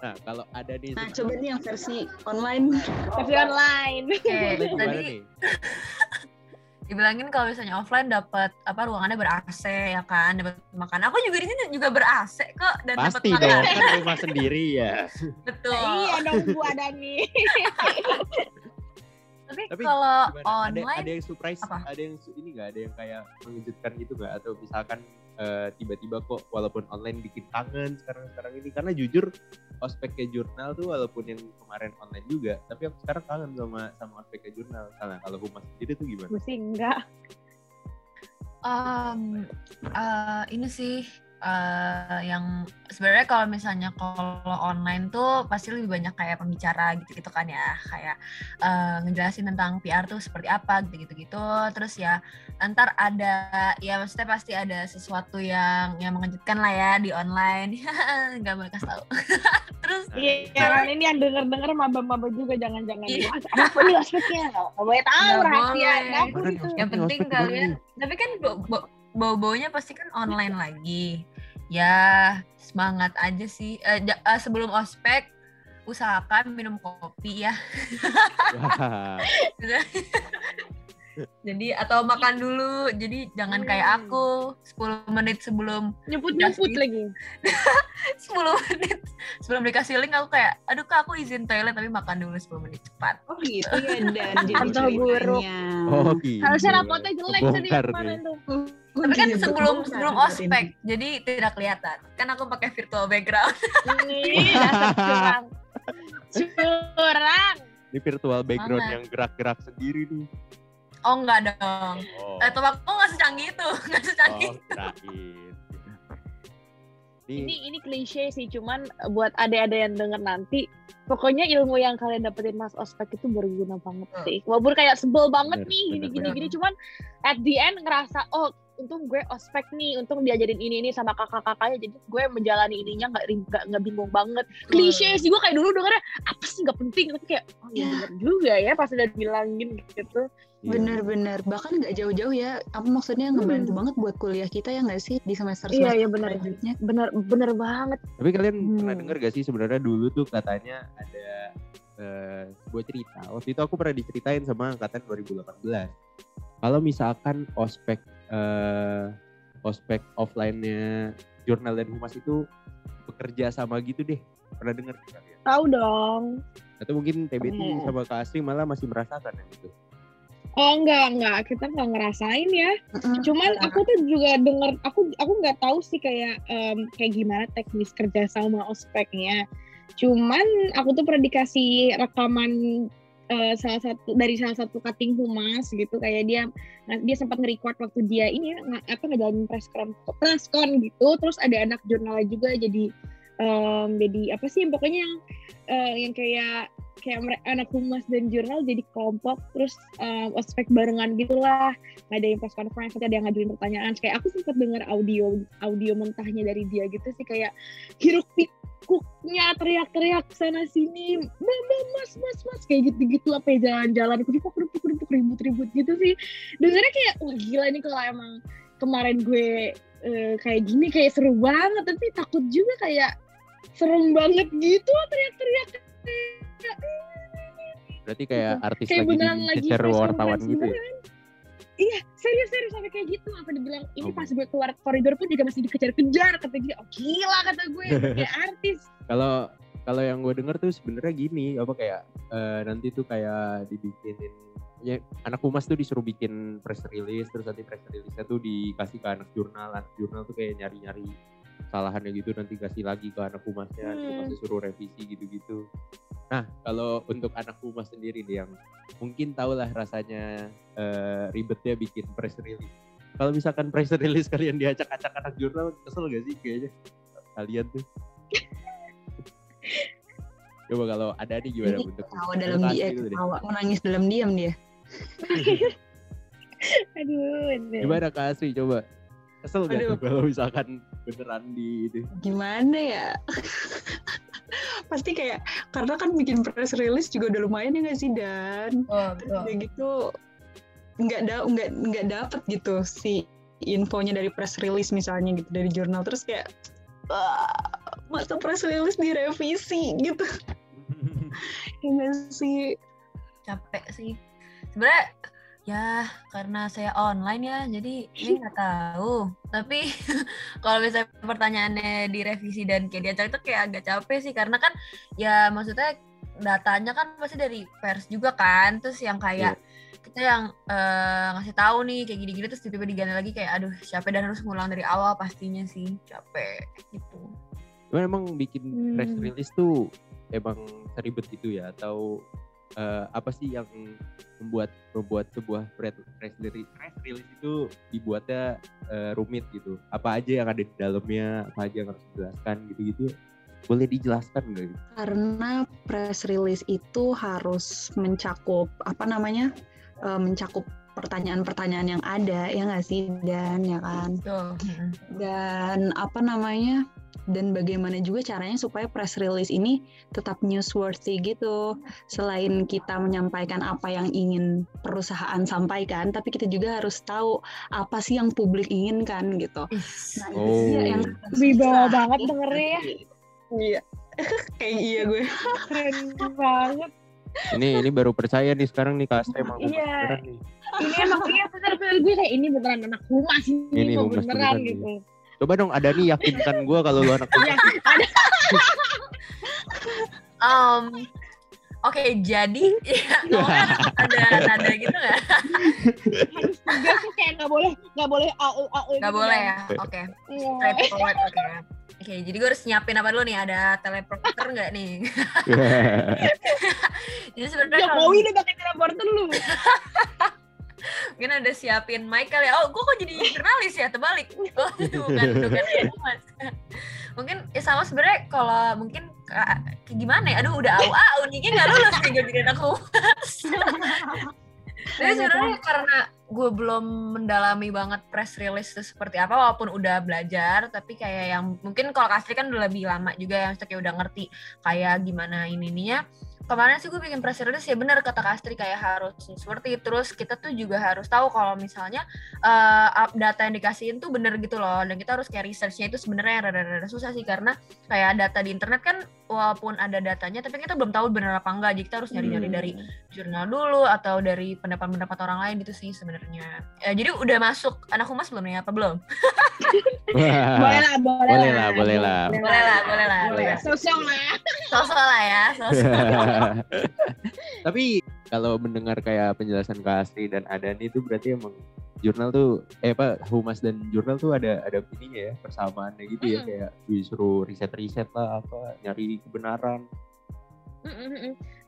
Nah kalau ada nih nah coba nih yang versi online Versi online. Oke, gimana tadi? Dibilangin kalau misalnya offline dapat apa ruangannya ber AC ya kan, dapat makan. Aku juga di sini juga ber AC kok dan dapat Pasti makan. dong kan rumah sendiri ya. Betul. iya dong Bu Adani. Tapi, Tapi kalau Gimana? Ada, online ada yang surprise, apa? ada yang ini nggak, ada yang kayak mengejutkan gitu nggak? Atau misalkan eh, tiba-tiba kok walaupun online bikin kangen sekarang-sekarang ini karena jujur ospeknya jurnal tuh walaupun yang kemarin online juga, tapi aku sekarang kangen sama sama ospeknya jurnal. Karena kalau humas sendiri tuh gimana? Gue sih enggak. um, eh, ini sih eh, yang sebenarnya kalau misalnya kalau online tuh pasti lebih banyak kayak pembicara gitu-gitu kan ya kayak eh, ngejelasin tentang PR tuh seperti apa gitu-gitu gitu terus ya ntar ada ya maksudnya pasti ada sesuatu yang yang mengejutkan lah ya di online nggak boleh kasih tahu terus Iya, kan ini yang denger-denger maba-maba juga jangan-jangan. Iya. Apa nih ospeknya? Nggak boleh tahu rahasia. boleh. Dapur Gimana nih itu. ospek yang penting kalian nih? tapi kan bo- bo- bau-baunya pasti kan online lagi ya semangat aja sih Eh, ja- eh, sebelum ospek usahakan minum kopi ya jadi atau makan dulu jadi jangan kayak Hmm. aku 10 menit sebelum Nyebut-nyebut lagi. 10 menit sebelum dikasih link aku kayak aduh kak aku izin toilet tapi makan dulu 10 menit cepat Oh gitu ya Dan jadi Atau buruk. ceritanya. oh gitu. Harusnya rapotnya jelek sih kemarin tuh. Tapi kan sebelum sebelum ospek jadi tidak kelihatan kan aku pakai virtual background dasar curang. Curang. Ini virtual background Banget. yang gerak-gerak sendiri nih. oh enggak dong Oh, Eh, teman aku nggak secanggih itu, nggak secanggih. oh kirain. Ini Ini ini klise sih, cuman buat ada-ada yang denger nanti, pokoknya ilmu yang kalian dapetin mas ospek itu berguna banget Hmm. sih. Walaupun kayak sebel banget Bener, nih gini-gini gini, cuman at the end ngerasa oh untung gue ospek nih, untung diajarin ini ini sama kakak-kakaknya, jadi gue menjalani ininya nggak nggak nggak bingung banget. Klise sih gue kayak dulu dengernya apa sih nggak penting, tapi kayak oh iya Ya. bener juga ya pas udah bilangin gitu. iya. Bener-bener bahkan nggak jauh-jauh ya. Apa maksudnya ngebantu banget buat kuliah kita ya nggak sih di semester Iya semester iya bener selanjutnya. bener bener banget. Tapi kalian pernah Hmm. denger gak sih sebenarnya dulu tuh katanya ada eh sebuah cerita. Waktu itu aku pernah diceritain sama angkatan 2018. Kalau misalkan ospek eh ospek offline-nya jurnal dan humas itu bekerja sama gitu deh. Pernah kalian? Tahu dong. Atau mungkin TBT Hmm. sama Kak Asri malah masih merasakan yang itu. Oh enggak enggak kita nggak ngerasain ya. Cuman aku tuh juga denger aku aku nggak tahu sih kayak em, kayak gimana teknis kerja sama ospeknya. Cuman aku tuh pernah dikasih rekaman eh, salah satu dari salah satu cutting humas gitu kayak dia dia sempat nge-record waktu dia ini apa ngejalanin press con press con gitu. Terus ada anak jurnalnya juga jadi em, jadi apa sih pokoknya yang eh, yang kayak kayak anak humas dan jurnal jadi kelompok terus um, ospek barengan gitulah. Ngadain press conference ada yang ngajuin pertanyaan. Kayak aku sempat dengar audio audio mentahnya dari dia gitu sih kayak hiruk pikuknya teriak-teriak sana sini. Mama mas mas mas. Kayak gitu gitu apa ya jalan-jalan. Kerupuk kerupuk kerupuk ribut-ribut gitu sih. Dengarnya kayak wah gila nih kalau emang kemarin gue eh, kayak gini kayak seru banget. Tapi takut juga kayak serem banget gitu teriak-teriak. Berarti kayak artis kayak lagi lagi wartawan gitu ya. Iya, serius serius sampai kayak gitu. Sampai dibilang ini pas gue keluar koridor pun juga masih dikejar-kejar kata dia. Oh gila kata gue, kayak artis. Kalau kalau yang gue denger tuh sebenarnya gini, apa kayak eh, nanti tuh kayak dibikinin ya anak humas tuh disuruh bikin press release terus nanti press release-nya tuh dikasih ke anak jurnal anak jurnal tuh kayak nyari-nyari kesalahannya gitu nanti kasih lagi ke anak humasnya Hmm. humasnya suruh revisi gitu-gitu nah kalau untuk anak humas sendiri nih yang mungkin tau lah rasanya eh, ribetnya bikin press release kalau misalkan press release kalian diacak-acak anak jurnal kesel gak sih kayaknya kalian tuh Coba kalau ada nih gimana Jadi bentuk ketawa dalam dia, gitu ketawa menangis dalam diam dia. Aduh. Gimana Kak Asri coba? Kesel gak Aduh. kalau misalkan beneran di itu? Gimana ya? Pasti kayak karena kan bikin press release juga udah lumayan ya nggak sih dan Oh, betul. udah gitu nggak da nggak nggak dapet gitu si infonya dari press release misalnya gitu dari jurnal terus kayak "Wah, masa press release direvisi gitu nggak sih capek sih sebenarnya ya karena saya online ya jadi ini nggak tahu. Tapi kalau misalnya pertanyaannya direvisi dan kayak diacak itu kayak agak capek sih karena kan ya maksudnya datanya kan pasti dari pers juga kan terus yang kayak kita yang eh, ngasih tahu nih kayak gini-gini terus tiba-tiba diganti lagi kayak aduh capek dan harus ngulang dari awal pastinya sih capek gitu. Cuman emang bikin press Hmm. release tuh emang seribet itu ya atau eh, apa sih yang membuat membuat sebuah press press release, press release itu dibuatnya eh, rumit gitu? Apa aja yang ada di dalamnya? Apa aja yang harus dijelaskan gitu-gitu? Boleh dijelaskan nggak? gitu? karena press release itu harus mencakup apa namanya eh, mencakup pertanyaan-pertanyaan yang ada ya nggak sih dan ya kan mm. dan apa namanya dan bagaimana juga caranya supaya press release ini tetap newsworthy gitu selain kita menyampaikan apa yang ingin perusahaan sampaikan tapi kita juga harus tahu apa sih yang publik inginkan gitu nah itu Oh. dia yang Wibawa banget dengernya ya. iya kayak iya gue Keren banget. Ini ini baru percaya nih sekarang nih Kak Asri emang Iya. beneran nih. Ini emang iya bener bener gue kayak ini beneran anak humas ini, Ini humas beneran beneran gitu. Coba dong ada nih yakinkan gue kalau lu anak Iya, humas. ada Um, Oke, jadi ya, ada nada gitu nggak? harus tegas sih kayak nggak boleh nggak boleh au au Nggak boleh ya? Oke, Iya. straightforward. Oke. Oke, jadi gue harus nyiapin apa dulu nih? Ada teleprompter nggak nih? jadi sebenarnya kalau Jokowi udah pakai teleporter dulu. Mungkin ada siapin mic kali ya. Oh, gue kok jadi jurnalis ya? Terbalik. Oh, bukan, bukan Mas. mungkin ya sama sebenarnya kalau mungkin ka- kayak gimana ya? Aduh, udah au au nih nggak lulus nih gue jadi anak humas. Tapi sebenarnya karena gue belum mendalami banget press release itu seperti apa walaupun udah belajar tapi kayak yang mungkin kalau Kastri kan udah lebih lama juga yang kayak udah ngerti kayak gimana ini ininya kemarin sih gue bikin press release ya benar kata Kastri kayak harus seperti terus kita tuh juga harus tahu kalau misalnya eh, up- data yang dikasihin tuh bener gitu loh dan kita harus kayak researchnya itu sebenarnya yang rada-rada susah sih karena kayak data di internet kan walaupun ada datanya tapi kita belum tahu bener apa enggak jadi kita harus nyari-nyari Hmm. dari jurnal dulu atau dari pendapat-pendapat orang lain gitu sih sebenarnya. Eh, jadi udah masuk anak humas belum nih apa belum? Boleh lah boleh, Boleh lah, boleh lah. Boleh lah, boleh lah. boleh sosok lah Sosok lah ya, sosok. Tapi kalau mendengar kayak penjelasan Kak Asri dan Adani itu berarti emang jurnal tuh eh apa humas dan jurnal tuh ada ada ininya ya persamaannya gitu ya Mm. kayak disuruh riset-riset lah apa nyari kebenaran.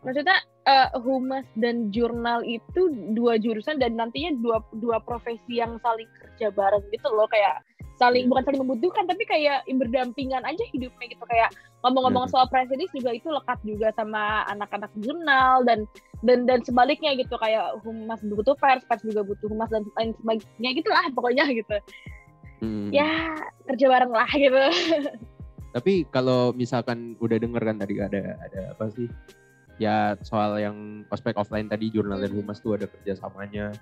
Maksudnya eh, humas dan jurnal itu dua jurusan dan nantinya dua dua profesi yang saling kerja bareng gitu loh kayak saling Iya. bukan saling membutuhkan tapi kayak berdampingan aja hidupnya gitu kayak ngomong-ngomong Benar. soal presiden juga itu lekat juga sama anak-anak jurnal dan dan dan sebaliknya gitu kayak humas butuh pers pers juga butuh humas dan lain sebagainya gitulah pokoknya gitu Hmm. ya kerja bareng lah gitu Tapi kalau misalkan udah denger kan tadi ada ada apa sih? Ya soal yang ospek offline tadi jurnal dan humas tuh ada kerjasamanya.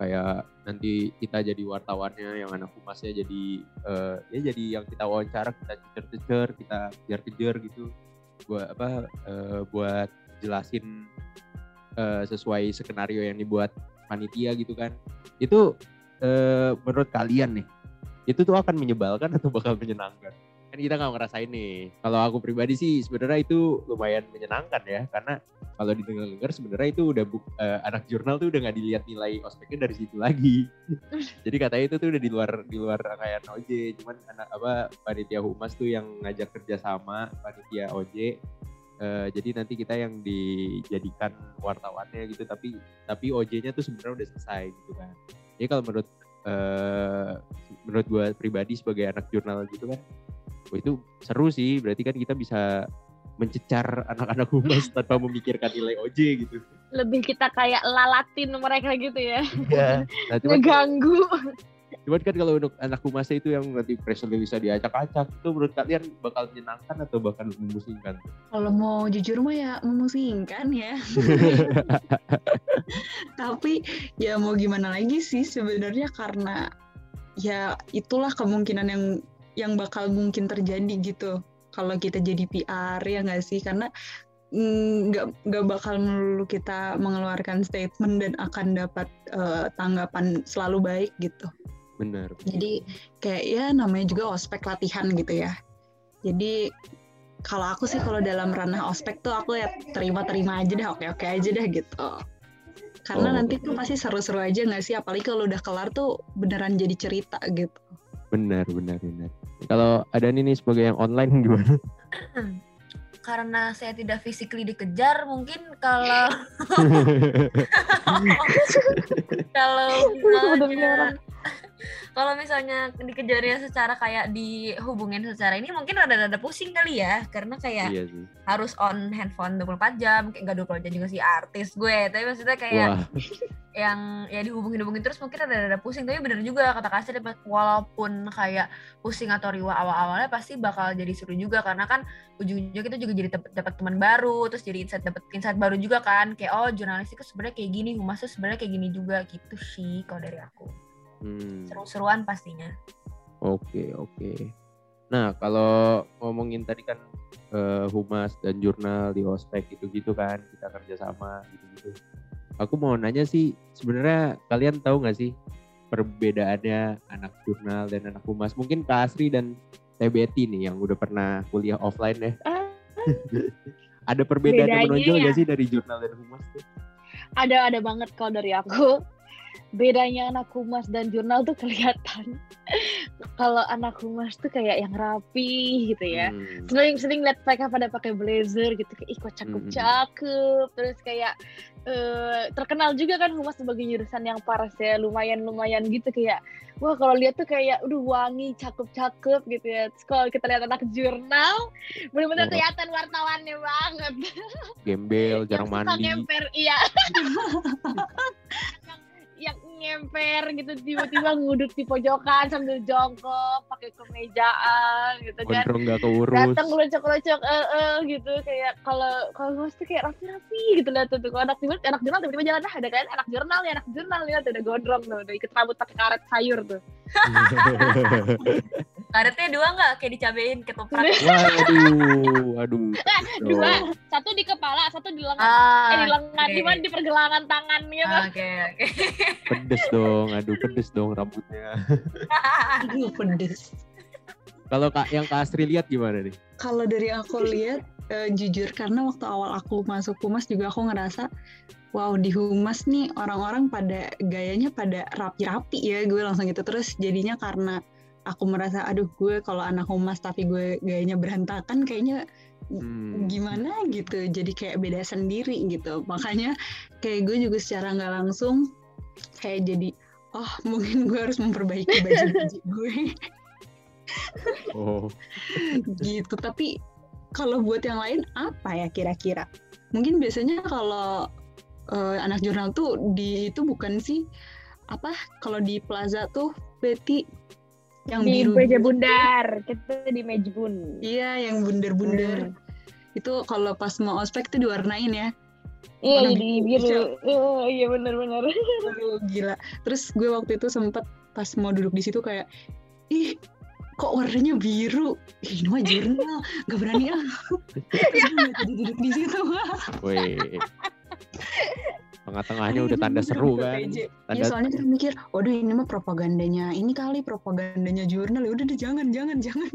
Kayak nanti kita jadi wartawannya, yang anak humasnya jadi eh, ya jadi yang kita wawancara kita cecer-cecer, kita kejar-kejar gitu. Buat apa? eh, buat jelasin eh, sesuai skenario yang dibuat panitia gitu kan. Itu eh, menurut kalian nih, itu tuh akan menyebalkan atau bakal menyenangkan? Kita nggak ngerasain nih. Kalau aku pribadi sih sebenarnya itu lumayan menyenangkan ya, karena kalau didengar-dengar sebenarnya itu udah buk- eh, anak jurnal tuh udah nggak dilihat nilai ospeknya dari situ lagi. Jadi katanya itu tuh udah di luar di luar rangkaian OJ, cuman anak apa panitia humas tuh yang ngajak kerjasama panitia OJ. Eh, jadi nanti kita yang dijadikan wartawannya gitu, tapi tapi OJ-nya tuh sebenarnya udah selesai gitu kan. Jadi kalau menurut eh, menurut gue pribadi sebagai anak jurnal gitu kan, wah itu seru sih. Berarti kan kita bisa mencecar anak-anak humas tanpa memikirkan nilai OJ gitu. lebih kita kayak lalatin mereka gitu ya Iya. Nah, cuman, ngeganggu cuman kan kalau untuk anak humasnya itu yang nanti press release bisa diacak-acak, itu menurut kalian bakal menyenangkan atau bakal memusingkan? Kalau mau jujur mah ya memusingkan ya. Tapi ya mau gimana lagi sih sebenarnya karena ya itulah kemungkinan yang yang bakal mungkin terjadi gitu kalau kita jadi PR ya nggak sih karena mm, nggak nggak bakal melulu kita mengeluarkan statement dan akan dapat eh, tanggapan selalu baik gitu. Benar. Jadi kayak ya namanya juga ospek latihan gitu ya. Jadi kalau aku sih kalau dalam ranah ospek tuh aku ya terima-terima aja dah, oke-oke aja dah gitu. Karena Oh. nanti tuh pasti seru-seru aja nggak sih? Apalagi kalau udah kelar tuh beneran jadi cerita gitu. Benar, benar, benar. Kalau ada nih sebagai yang online gimana? Karena saya tidak physically dikejar, mungkin kalau kalau misalnya kalau misalnya dikejarnya secara kayak dihubungin secara ini mungkin rada-rada pusing kali ya. Karena kayak iya sih. harus on handphone 24 jam kayak gak 24 jam juga sih artis gue. Tapi maksudnya kayak Wah, yang ya dihubungin-hubungin terus mungkin ada ada pusing. Tapi bener juga kata kasir walaupun kayak pusing atau riwa awal-awalnya pasti bakal jadi seru juga. Karena kan ujung-ujungnya kita juga jadi dapet teman baru terus jadi insight dapet insight baru juga kan. Kayak oh jurnalistik sebenarnya kayak gini humas tuh sebenarnya kayak gini juga. Gitu sih kalau dari aku hmm. seru-seruan pastinya Oke, oke. Nah, kalau ngomongin tadi kan eh, humas dan jurnal di ospek gitu-gitu kan, kita kerjasama gitu-gitu. Aku mau nanya sih, sebenarnya kalian tahu nggak sih perbedaannya anak jurnal dan anak humas? Mungkin Kak Asri dan Betty nih yang udah pernah kuliah offline ya. Ah. Ada perbedaan yang menonjol ya. nggak sih dari jurnal dan humas tuh? ada ada banget kalau dari aku bedanya anak humas dan jurnal tuh kelihatan kalau anak humas tuh kayak yang rapi gitu ya Hmm. sering sering lihat mereka pada pakai blazer gitu kayak ih kok cakep Mm-mm. cakep terus kayak eh, terkenal juga kan humas sebagai jurusan yang paras ya lumayan lumayan gitu kayak wah kalau lihat tuh kayak udah wangi cakep cakep gitu ya terus kalau kita lihat anak jurnal benar-benar Oh. kelihatan wartawannya banget Gembel, jarang mandi. ngemper iya yang, ngemper gitu tiba-tiba ngudut di pojokan sambil jongkok pakai kemejaan gitu kan. Gondrong nggak keurus. datang ngelocok-ngelocok eh eh gitu. Kayak kalau kalau gue tuh kayak rapi-rapi gitu lihat tuh kalau anak jurnal anak jurnal tiba-tiba jalan ah ada kan? Anak jurnal ya anak jurnal lihat udah gondrong tuh udah ikat rambut pakai karet sayur tuh karetnya dua nggak kayak dicabein ketoprak Waduh, aduh. dua satu di kepala satu di lengan ah eh di lengan oke. di mana di pergelangan tangan gitu Ah, oke oke Pedes dong, aduh pedes dong rambutnya. Aduh pedes. Kalau kak yang Kak Astri lihat gimana nih? Kalau dari aku lihat eh, jujur karena waktu awal aku masuk humas juga aku ngerasa wow di humas nih orang-orang pada gayanya pada rapi-rapi ya gue langsung gitu terus jadinya karena aku merasa aduh gue kalau anak humas tapi gue gayanya berantakan kayaknya Hmm. gimana gitu jadi kayak beda sendiri gitu. Makanya kayak gue juga secara nggak langsung kayak jadi oh mungkin gue harus memperbaiki baju baju gue. Oh, gitu. Tapi kalau buat yang lain apa ya kira-kira? Mungkin biasanya kalau eh, anak jurnal tuh di itu bukan sih apa kalau di plaza tuh berarti yang di biru meja bundar. Kita di mejbun iya yang bundar-bundar. Itu kalau pas mau ospek tuh diwarnain ya. Iya Warna di biru, Oh, iya. Benar-benar Aduh, gila. Terus gue waktu itu sempet pas mau duduk di situ kayak ih kok warnanya biru? Ih, ini mah jurnal. Gak berani ah. Terus gue duduk di situ. Tengah-tengahnya udah tanda seru kan. PPJ. Iya Tanda soalnya kita mikir, waduh ini mah propagandanya ini kali propagandanya jurnal. Ya udah deh jangan jangan jangan.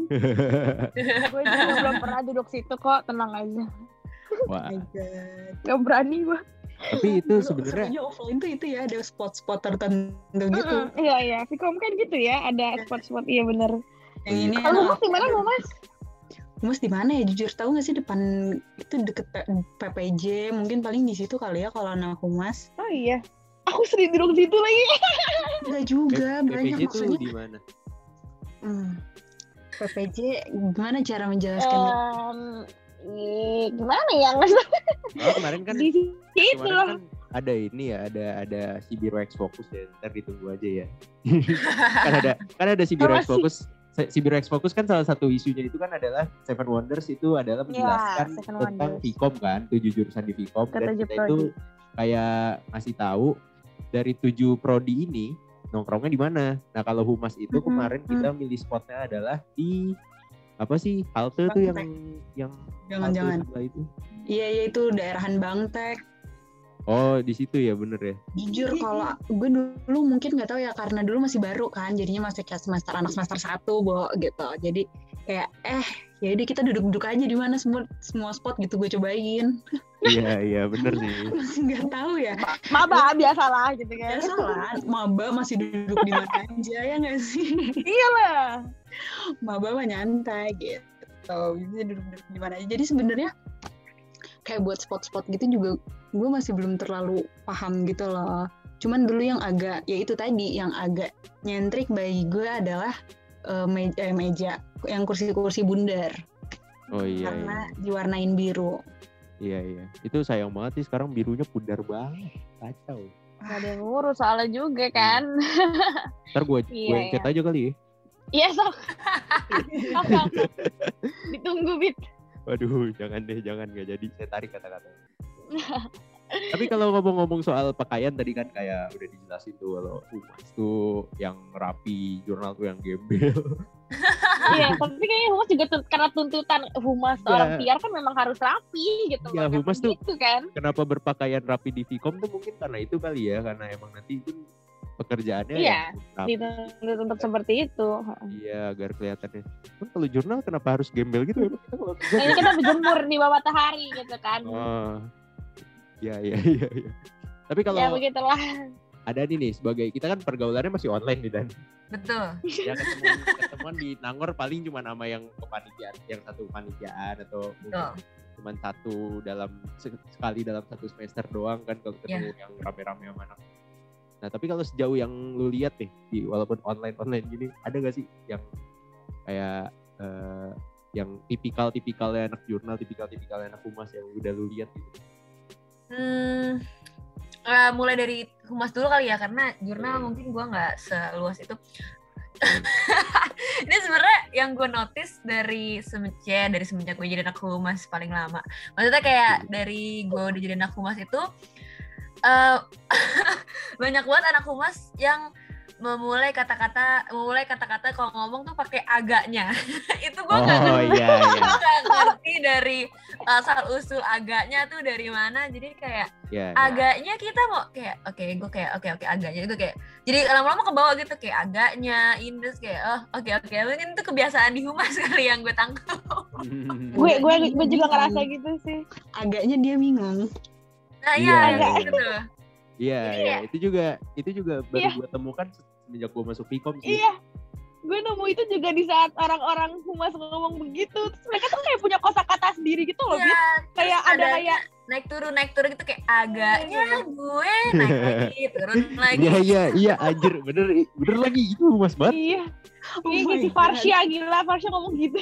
gue juga belum pernah duduk situ kok tenang aja. Wah, Oh gak berani gue tapi itu sebenarnya serunya offline tuh itu ya ada spot-spot tertentu gitu. iya iya. Vkom kan gitu ya ada spot-spot iya bener. Yang ini kalau anak humas di mana humas Humas di mana ya jujur tahu nggak sih depan itu deket P- PPJ mungkin paling di situ kali ya kalau anak humas. oh iya aku sering duduk situ lagi Enggak juga banyak PPJ maksudnya. di mana? Hmm. PPJ gimana cara menjelaskannya? Em, ih, gimana ya nggak. Oh, kemarin kan di situ kan ada ini ya, ada ada si Biro X Focus ya. Ntar ditunggu aja ya. kan ada kan ada si Biro X? Focus. Si Biro X Focus kan salah satu isunya itu kan adalah Seven Wonders itu adalah menjelaskan Iya, Seven tentang Wonders. Vkom kan, tujuh jurusan di Vkom dan kita itu kayak ngasih tahu dari tujuh prodi ini nongkrongnya di mana. Nah kalau humas itu Mhm, kemarin kita milih spotnya adalah di apa sih halte tuh yang yang Jangan-jangan. halte sebelah itu. Iya iya itu daerahan Bangtek. Oh di situ ya bener ya. Jujur kalau gue dulu mungkin nggak tahu ya karena dulu masih baru kan, jadinya masih kayak semester anak semester satu bo gitu. Jadi kayak eh ya udah kita duduk-duduk aja di mana semua semua spot gitu gue cobain. iya iya bener sih. Masih nggak tahu ya. maba biasalah gitu kan Biasa lah, maba masih duduk di mana aja ya nggak sih? iya lah Maba mah nyantai gitu. Bisa duduk-duduk di mana aja. Jadi sebenarnya kayak buat spot-spot gitu juga gue masih belum terlalu paham gitu loh. Cuman dulu yang agak ya itu tadi yang agak nyentrik bagi gue adalah eh, meja, eh, meja yang kursi-kursi bundar Oh iya karena iya. diwarnain biru. Iya iya. Itu sayang banget sih sekarang birunya pudar banget. Kacau. Gak ada yang ngurus soalnya juga kan Ntar gue Iya, gue chat aja kali ya. iya sok. ditunggu bit Waduh, jangan deh, jangan nggak jadi. Saya tarik kata-kata. Tapi kalau ngomong-ngomong soal pakaian tadi kan kayak udah dijelasin tuh kalau humas tuh yang rapi, jurnal tuh yang gembel. iya tapi kayaknya humas juga karena tuntutan humas Iya. orang PR kan memang harus rapi gitu Iya, humas tuh- gitu kan Kenapa berpakaian rapi di Vkom tuh mungkin karena itu kali ya, karena emang nanti itu pekerjaannya Iya, rapi. dituntut untuk seperti itu Iya, agar kelihatannya. Kan kalau jurnal kenapa harus gembel gitu? Kerja ini kita berjemur di bawah matahari gitu kan Oh. Iya, iya, iya, iya. Tapi kalau ya begitulah ada nih nih sebagai kita kan pergaulannya masih online nih dan Betul. ya ketemuan, ketemuan di Nangor paling cuma nama yang kepanitiaan yang satu kepanitiaan atau mungkin cuma satu dalam se- sekali dalam satu semester doang kan kalau ketemu yang rame-rame sama anak nah tapi kalau sejauh yang lu lihat nih di walaupun online online gini ada gak sih yang kayak eh, yang tipikal tipikalnya anak jurnal tipikal tipikalnya anak humas yang udah lu lihat gitu Hmm, eh, mulai dari humas dulu kali ya karena jurnal Hmm. mungkin gua nggak seluas itu. Ini sebenarnya yang gue notice dari semenjak dari semenjak gue jadi anak humas paling lama. Maksudnya kayak dari gue udah jadi anak humas itu eh banyak banget anak humas yang memulai kata-kata memulai kata-kata kalau ngomong tuh pakai agaknya. itu gue nggak oh ngerti iya iya ngerti dari asal usul agaknya tuh dari mana jadi kayak iya iya. agaknya kita mau kayak oke gue kayak oke oke agaknya itu kayak jadi lama-lama ke bawah gitu kayak agaknya indus kayak oh oke oke mungkin itu kebiasaan di humas kali yang gue tangkap gue gue gue juga ngerasa gitu sih Agaknya dia bingung. Nah Iya, iya iya. gitu Iya, Jadi iya. Itu juga itu juga baru Iya. gue temukan semenjak gue masuk Vkom sih. iya gue nemu itu juga di saat orang-orang humas ngomong begitu terus mereka tuh kayak punya kosakata sendiri gitu loh. Iya, kayak ada ada kayak naik turun naik turun gitu kayak agaknya gue naik lagi turun lagi Iya iya iya anjir bener bener lagi itu mas banget. Iya. Oh Iya my kayak si God. Farsha gila, Farsha ngomong gitu.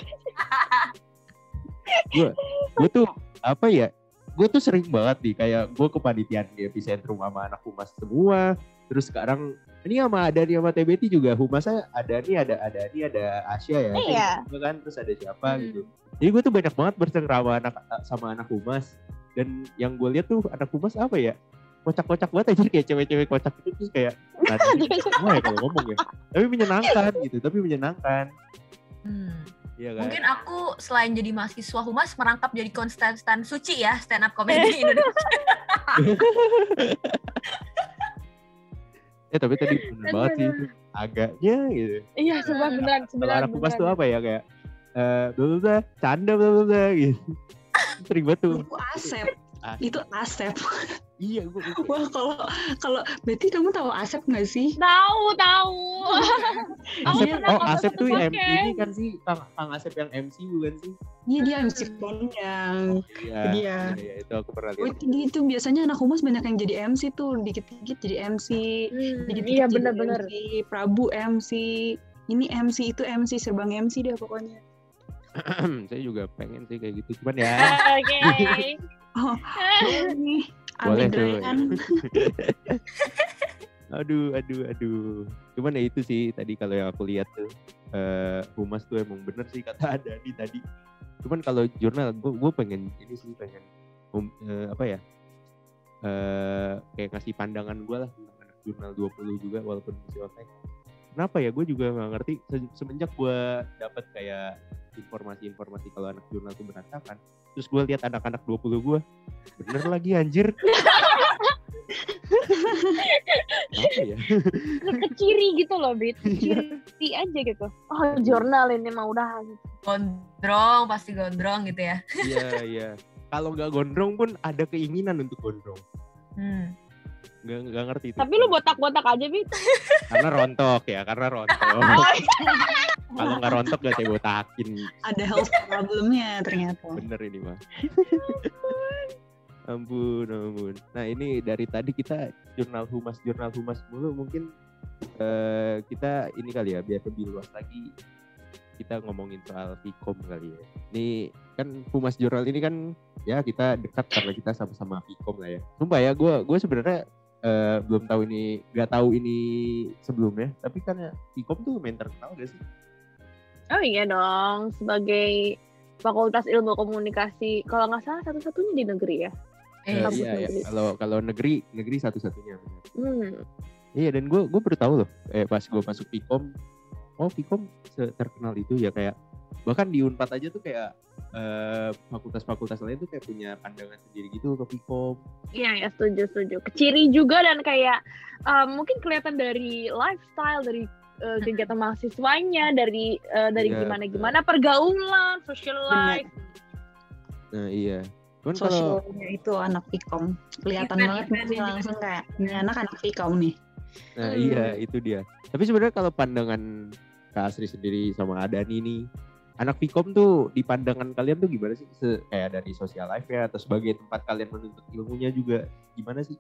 Gue tuh apa ya? Gue tuh sering banget nih kayak gue kepanitiaan di epicentrum sama anak humas semua. Terus sekarang ini sama ada nih sama TBT juga humasnya ada nih ada ada nih ada Asia ya. Iya. Juga kan terus ada siapa Hmm. gitu. Jadi gue tuh banyak banget bercengkrama anak sama anak humas dan yang gue lihat tuh anak humas apa ya? kocak-kocak banget aja kayak cewek-cewek kocak itu terus kayak semua ya kalau ngomong ya tapi menyenangkan gitu tapi menyenangkan Hmm. Iya kan? Mungkin aku selain jadi mahasiswa humas merangkap jadi konstan suci ya stand up comedy Indonesia. ya tapi tadi bener banget sih itu agaknya gitu. Iya, sebelah beneran, kalau sebelah anak humas tuh apa ya kayak eh bla bla canda bla bla gitu. Sering banget tuh. Itu Asep. Itu Asep. Iya gue Wah kalau kalau Betty kamu tahu Asep nggak sih? Tahu, tahu. Asep, oh Asep tuh yang ini kan sih Kang, Kang Asep yang MC bukan sih? Iya dia MC kondang. Iya, Dia. iya, iya, itu aku pernah Oh, lihat. itu gitu biasanya anak humas banyak yang jadi MC tuh dikit-dikit jadi MC, Hmm, dikit-dikit iya. MC, Prabu MC, ini MC itu MC serbang MC deh pokoknya. Saya juga pengen sih kayak gitu, cuman ya Oke. Oh, boleh nih. Boleh tuh. Aduh, aduh, aduh. Cuman ya itu sih tadi kalau yang aku lihat tuh eh humas tuh emang bener sih kata Adani tadi. Cuman kalau jurnal, gue pengen ini sih pengen um, eh, apa ya? eh kayak ngasih pandangan gue lah tentang anak jurnal 20 juga walaupun masih online. Kenapa ya? Gue juga nggak ngerti. Se- Semenjak gue dapet kayak informasi-informasi kalau anak jurnal tuh berantakan, terus gue lihat anak-anak 20 gue, bener lagi anjir. Apa ya? Keciri gitu loh, Bit. Keciri aja gitu. Oh, jurnal ini mah udah. Gondrong pasti gondrong gitu ya. Iya, iya. Kalau nggak gondrong pun ada keinginan untuk gondrong. Hmm. Nggak, nggak ngerti itu. Tapi lu botak-botak aja, Bit. Karena rontok ya, karena rontok. Kalau nggak rontok gak saya botakin. Ada health problemnya ternyata. Bener ini mah. ampun, ampun. Nah ini dari tadi kita jurnal humas, jurnal humas mulu mungkin eh, kita ini kali ya biar lebih luas lagi kita ngomongin soal Vkom kali ya. Ini kan humas jurnal ini kan ya kita dekat karena kita sama-sama Vkom lah ya. Sumpah ya, gue gue sebenarnya eh, belum tahu ini, nggak tahu ini sebelumnya. Tapi kan ya Vkom tuh main terkenal gak sih? Oh iya dong, sebagai Fakultas Ilmu Komunikasi, kalau nggak salah satu-satunya di negeri ya. Eh, iya, iya. Kalau kalau negeri negeri satu-satunya. Hmm. Iya dan gue gue baru tahu loh, eh pas gue masuk Vkom, oh se- terkenal itu ya kayak bahkan di Unpad aja tuh kayak eh, fakultas-fakultas lain tuh kayak punya pandangan sendiri gitu ke Vkom. Iya ya setuju setuju. Keciri juga dan kayak uh, mungkin kelihatan dari lifestyle dari uh, kegiatan mahasiswanya dari uh, dari Iya, gimana gimana pergaulan, social life. Nah iya, cuman kalau Sosialnya itu anak Vkom. Kelihatan Event- banget nih ini. langsung kayak ini anak anak Vkom nih. nah Hmm. iya itu dia. Tapi sebenarnya kalau pandangan Kak Asri sendiri sama Adani nih, anak Vkom tuh di pandangan kalian tuh gimana sih? Se- kayak dari social life ya atau sebagai tempat kalian menuntut ilmunya juga gimana sih?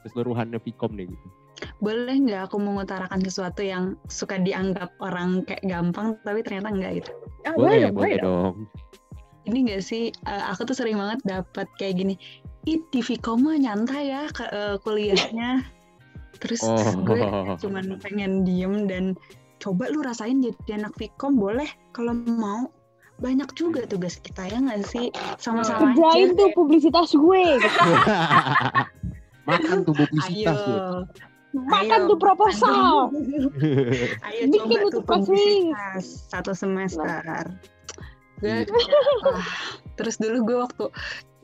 Keseluruhannya Vkom deh gitu. Boleh nggak aku mengutarakan sesuatu yang suka dianggap orang kayak gampang tapi ternyata enggak gitu. Ah, Boleh, dong, boleh dong. dong. Ini nggak sih eh, aku tuh sering banget dapat kayak gini. Ih, di Vkom mah nyantai ya ke eh, kuliahnya. Terus Oh. gue cuman pengen diem dan coba lu rasain jadi anak Vkom boleh kalau mau banyak juga tugas kita ya nggak sih sama-sama Kerjain aja. tuh publisitas gue. gitu. Makan tuh ayo publisitas tuh. Makan Ayo, tuh proposal. ayo Bikin coba tuh publisitas satu semester. Gue ah, terus dulu gue waktu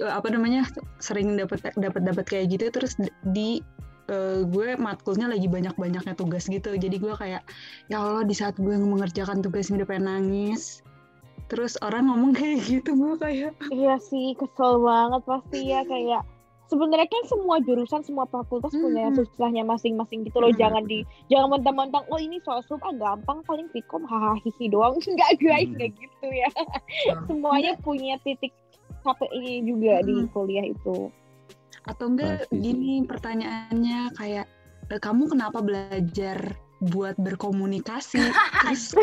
apa namanya sering dapat dapat dapat kayak gitu terus di eh, gue matkulnya lagi banyak banyaknya tugas gitu. Jadi gue kayak ya Allah di saat gue mengerjakan tugas ini udah pengen nangis. Terus orang ngomong kayak gitu gue kayak Iya sih, kesel banget pasti ya kayak sebenarnya kan semua jurusan semua fakultas punya Mhm. susahnya masing-masing gitu loh. Mhm. Jangan di jangan mentang-mentang oh ini sosum ah gampang paling Vkom hahaha doang. Enggak guys, enggak gitu ya. Semuanya punya titik KPI juga di Mm. kuliah itu. Atau enggak Pasti gini pertanyaannya kayak "E, kamu kenapa belajar buat berkomunikasi? Terus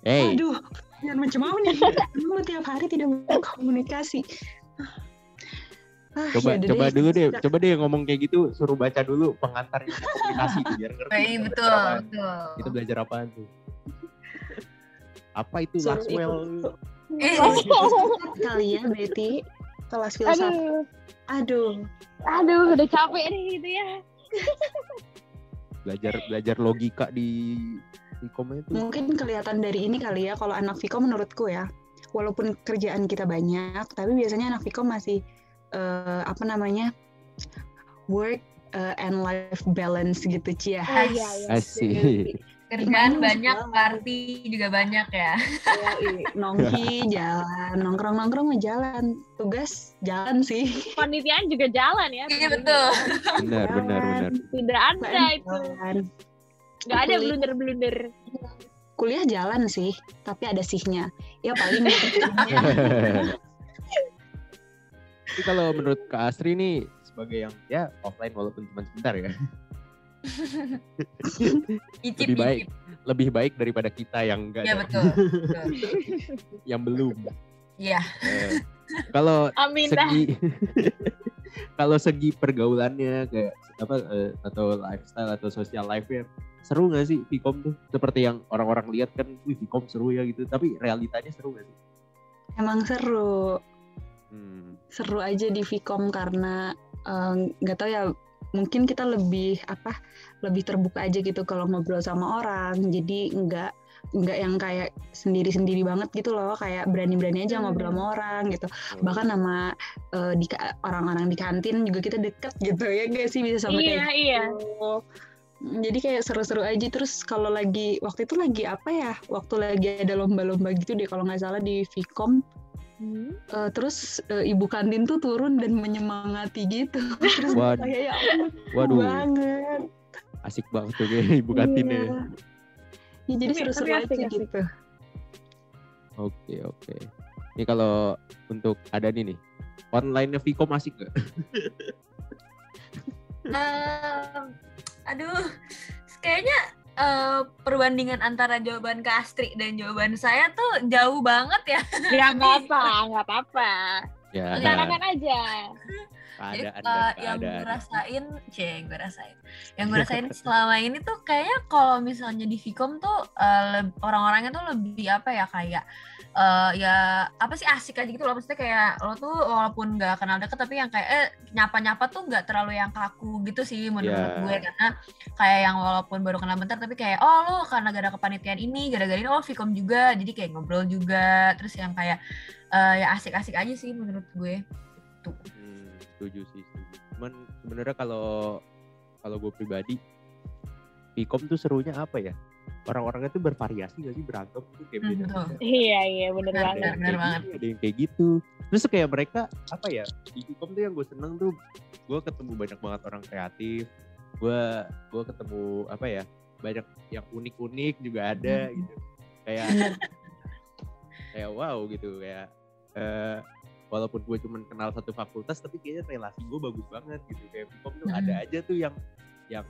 Hey, Aduh, yang macam apa nih? Kamu tiap hari tidak berkomunikasi. Ah, coba yaudah coba deh. dulu deh, coba deh ngomong kayak gitu, suruh baca dulu pengantar komunikasi tuh, biar ngerti. Iya kita betul, betul. Kita belajar apaan tuh? Apa itu Suruh Laswell? ikut Eh, kali ya, Betty. Kelas filsafat. Aduh, Aduh, aduh, udah capek nih gitu ya. Belajar belajar logika di di komen itu. mungkin kelihatan dari ini kali ya kalau anak Viko menurutku ya. Walaupun kerjaan kita banyak, tapi biasanya anak Viko masih eh, apa namanya? work eh, and life balance gitu, Cia. Oh iya, iya. Asik. kerjaan Gimana banyak, sekolah? party juga banyak ya. Nongki jalan, nongkrong-nongkrong mah jalan. Tugas jalan sih. Panitiaan juga jalan ya. Iya betul. Benar, benar, benar. Tidak ada itu. Jalan. Nggak ada Kuliah- blunder-blunder. Kuliah jalan sih, tapi ada sihnya. Ya paling Tapi kalau menurut Kak Astri nih sebagai yang ya offline walaupun cuma sebentar ya, Icip, lebih baik icip. lebih baik daripada kita yang enggak Iya ada, betul. betul. yang belum. Iya. Eh, kalau segi kalau segi pergaulannya kayak apa eh, atau lifestyle atau social life-nya seru nggak sih Vcom tuh seperti yang orang-orang lihat kan wih Vcom seru ya gitu tapi realitanya seru nggak sih emang seru. Hmm. Seru aja di Vcom karena eh, nggak tahu ya mungkin kita lebih apa lebih terbuka aja gitu kalau ngobrol sama orang jadi nggak nggak yang kayak sendiri-sendiri banget gitu loh kayak berani-berani aja Hmm. ngobrol sama orang gitu bahkan sama eh, di orang-orang di kantin juga kita deket gitu ya gak sih bisa sampai Iya, kayak iya. gitu. jadi kayak seru-seru aja terus kalau lagi waktu itu lagi apa ya waktu lagi ada lomba-lomba gitu deh kalau nggak salah di Vcom Hmm. eh, terus eh, ibu kantin tuh turun dan menyemangati gitu terus Waduh. kayak ya ampun waduh banget asik banget tuh kayak ibu kantinnya Iya. Ya, jadi seru-seru aja asik-asik. gitu oke oke ini kalau untuk ada nih nih online nya Vcom asik nggak Em, aduh, kayaknya eh, perbandingan antara jawaban Kak Astri dan jawaban saya tuh jauh banget ya. Nggak apa-apa, nggak apa-apa. ya Utarakan aja. Jadi eh, dan yang gue rasain, cie, gue rasain. Yang gue rasain selama ini tuh kayaknya kalau misalnya di Vcom tuh leb- orang-orangnya tuh lebih apa ya kayak eh, ya apa sih asik aja gitu loh maksudnya kayak lo tuh walaupun nggak kenal deket tapi yang kayak eh nyapa-nyapa tuh nggak terlalu yang kaku gitu sih menurut Ya. gue karena kayak yang walaupun baru kenal bentar tapi kayak oh lo karena gara kepanitiaan ini gara-gara ini oh Vcom juga jadi kayak ngobrol juga terus yang kayak eh, ya asik-asik aja sih menurut gue tuh Hmm, setuju sih setuju. Cuman sebenarnya kalau kalau gue pribadi Vcom tuh serunya apa ya? Orang-orangnya tuh bervariasi gak sih berantem tuh kayak Hmm, beda. betul. Iya, iya, bener Benar, banget. Ada yang benar kayak banget. gini, ada yang kayak gitu. Terus kayak mereka apa ya? Di Vcom tuh yang gue seneng tuh gue ketemu banyak banget orang kreatif. Gue gue ketemu apa ya? Banyak yang unik-unik juga ada Hmm. gitu. Kayak kayak wow gitu kayak eh walaupun gue cuma kenal satu fakultas tapi kayaknya relasi gue bagus banget gitu kayak Vkom tuh ada Mm-mm. aja tuh yang yang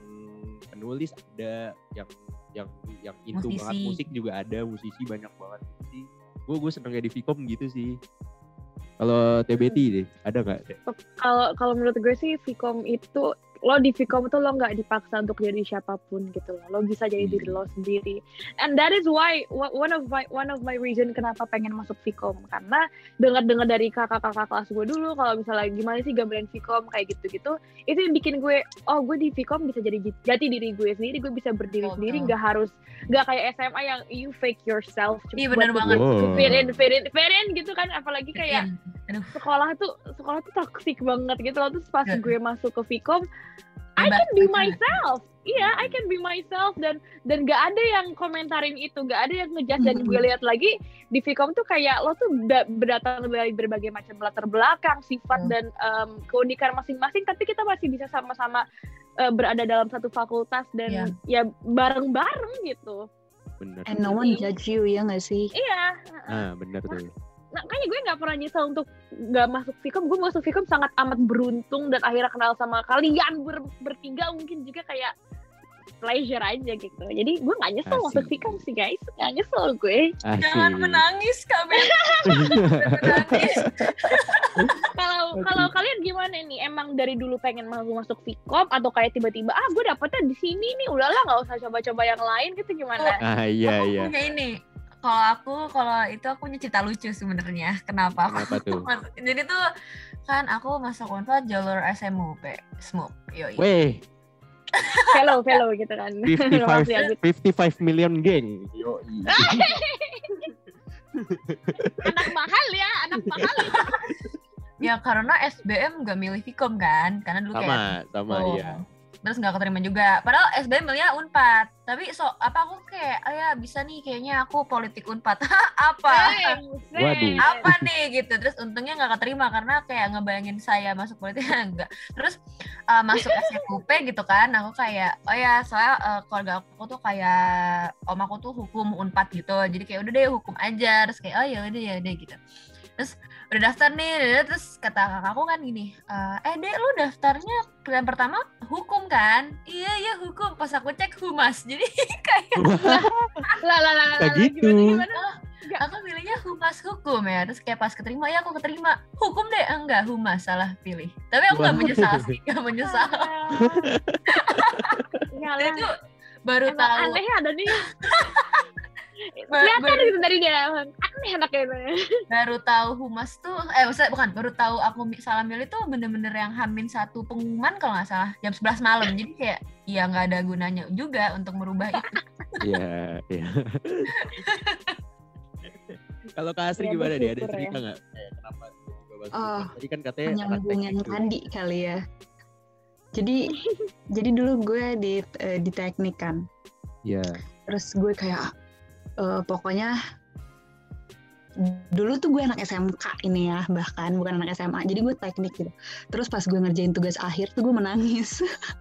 penulis ada yang yang yang itu banget musik juga ada musisi banyak banget. Sih gue gue senengnya di Vkom gitu sih. Kalau TBT deh ada nggak? Kalau kalau menurut gue sih Vcom itu lo di Vcom tuh lo nggak dipaksa untuk jadi siapa pun gitu loh. Lo bisa jadi diri lo sendiri. And that is why one of my one of my reason kenapa pengen masuk Vcom karena dengar-dengar dari kakak-kakak kelas gue dulu kalau misalnya gimana sih gambaran Vcom kayak gitu-gitu itu yang bikin gue oh gue di Vcom bisa jadi jati diri gue sendiri gue bisa berdiri Betul, sendiri nggak harus nggak kayak SMA yang you fake yourself Iya, bener banget. Wow. fit in fit in fit in gitu kan apalagi kayak sekolah tuh sekolah tuh toxic banget gitu loh terus pas Iya. gue masuk ke Vcom I can be myself. Iya I can be myself dan dan gak ada yang komentarin itu gak ada yang ngejudge. Dan gue lihat lagi di Vcom tuh kayak lo tuh da- berdatang dari berbagai macam latar belakang sifat Hmm. dan em, keunikan masing-masing tapi kita masih bisa sama-sama eh, berada dalam satu fakultas dan ya bareng-bareng gitu. Bener. And no one judge you ya nggak sih? Iya ah bener tuh nah, kayaknya gue nggak pernah nyesel untuk nggak masuk Vkom gue masuk Vkom sangat amat beruntung dan akhirnya kenal sama kalian ber, bertiga mungkin juga kayak pleasure aja gitu jadi gue nggak nyesel Asik. masuk Vkom sih guys nggak nyesel gue Jangan Asik. menangis Kak Ben. menangis. kalau Oke. kalau kalian gimana nih emang dari dulu pengen masuk masuk Vkom atau kayak tiba-tiba ah gue dapetnya di sini nih udahlah nggak usah coba-coba yang lain gitu gimana Ah iya aku iya. punya ini. Kalau aku, kalau itu aku punya cerita lucu sebenarnya. Kenapa aku Kenapa tuh? Jadi tuh kan aku masuk Unpad jalur SMUP, SMUP. Yoi. Weh, fellow fellow gitu kan 55 Maaf ya, gitu. 55 million geng. Yo. anak mahal ya anak mahal Ya karena SBM gak milih Vkom kan, karena dulu kayak Sama, sama Oh. iya. Terus nggak keterima juga. Padahal SBM milihnya Unpad. Tapi so apa aku kayak, oh ya bisa nih kayaknya aku politik Unpad. apa? Waduh. apa nih gitu terus untungnya nggak keterima karena kayak ngebayangin saya masuk politik enggak terus uh, masuk SMUP gitu kan aku kayak oh ya soalnya uh, keluarga aku tuh kayak om aku tuh hukum unpad gitu jadi kayak udah deh hukum aja terus kayak oh ya udah ya udah gitu terus udah daftar nih udah, terus kata kakakku kan gini "Eh, eh dek lu daftarnya pilihan pertama hukum kan? Iya iya hukum. Pas aku cek humas jadi kayak lah lah lah lah, gitu. gimana gimana? Aku pilihnya humas hukum ya terus kayak pas keterima ya aku keterima. Hukum deh enggak humas. Salah pilih. Tapi aku nggak menyesal sih nggak menyesal. Itu baru Emang tahu. aneh ada nih kelihatan gitu dari dia aneh anaknya itu baru tahu humas tuh eh maksudnya bukan baru tahu aku salah milih tuh bener-bener yang hamin satu pengumuman kalau nggak salah jam 11 malam jadi kayak ya nggak ada gunanya juga untuk merubah itu Iya, iya. Kalau Kak Asri Ya, gimana dia? Ada cerita ya. nggak? Kayak kenapa masuk Oh? Tadi kan katanya anak Menyambung yang teknik tuh. tadi kali ya. Jadi jadi dulu gue di eh, di teknik kan. Iya. Terus gue kayak eh, pokoknya dulu tuh gue anak SMK ini ya bahkan bukan anak SMA jadi gue teknik gitu. Terus pas gue ngerjain tugas akhir tuh gue menangis.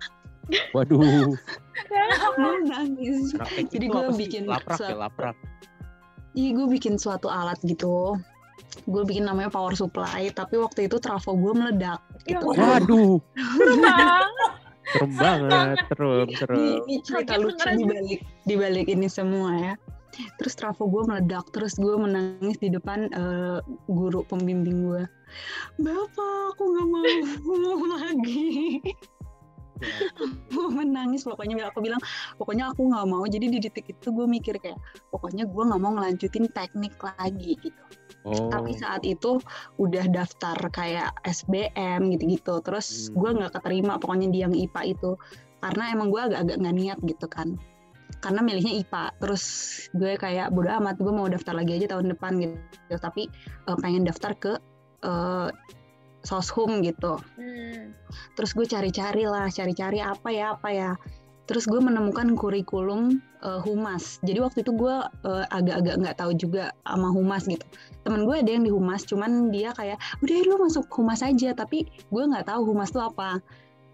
Waduh. gue menangis. Anak teknik Jadi gue bikin laprak ya, laprak. Iya gue bikin suatu alat gitu. Gue bikin namanya power supply tapi waktu itu trafo gue meledak. Gitu. Ya, Waduh, serem banget, serem, serem. ini, ini cerita lucu di balik di balik ini semua ya terus trafo gue meledak terus gue menangis di depan eh, guru pembimbing gue bapak aku nggak mau lagi. Gue menangis pokoknya aku bilang pokoknya aku nggak mau. Jadi di detik itu gue mikir kayak pokoknya gue nggak mau ngelanjutin teknik lagi gitu. Oh, tapi saat itu udah daftar kayak SBM gitu-gitu terus Hmm. gue nggak keterima pokoknya di yang IPA itu. Karena emang gue agak-agak nggak niat gitu kan karena milihnya IPA terus gue kayak bodo amat gue mau daftar lagi aja tahun depan gitu. Tapi eh, pengen daftar ke eh, soshum gitu. Hmm. terus gue cari-cari lah cari-cari apa ya apa ya. Terus gue menemukan kurikulum eh, humas. Jadi waktu itu gue eh, agak-agak nggak tahu juga sama humas gitu. Temen gue ada yang di humas cuman dia kayak udah lu masuk humas aja. Tapi gue nggak tahu humas itu apa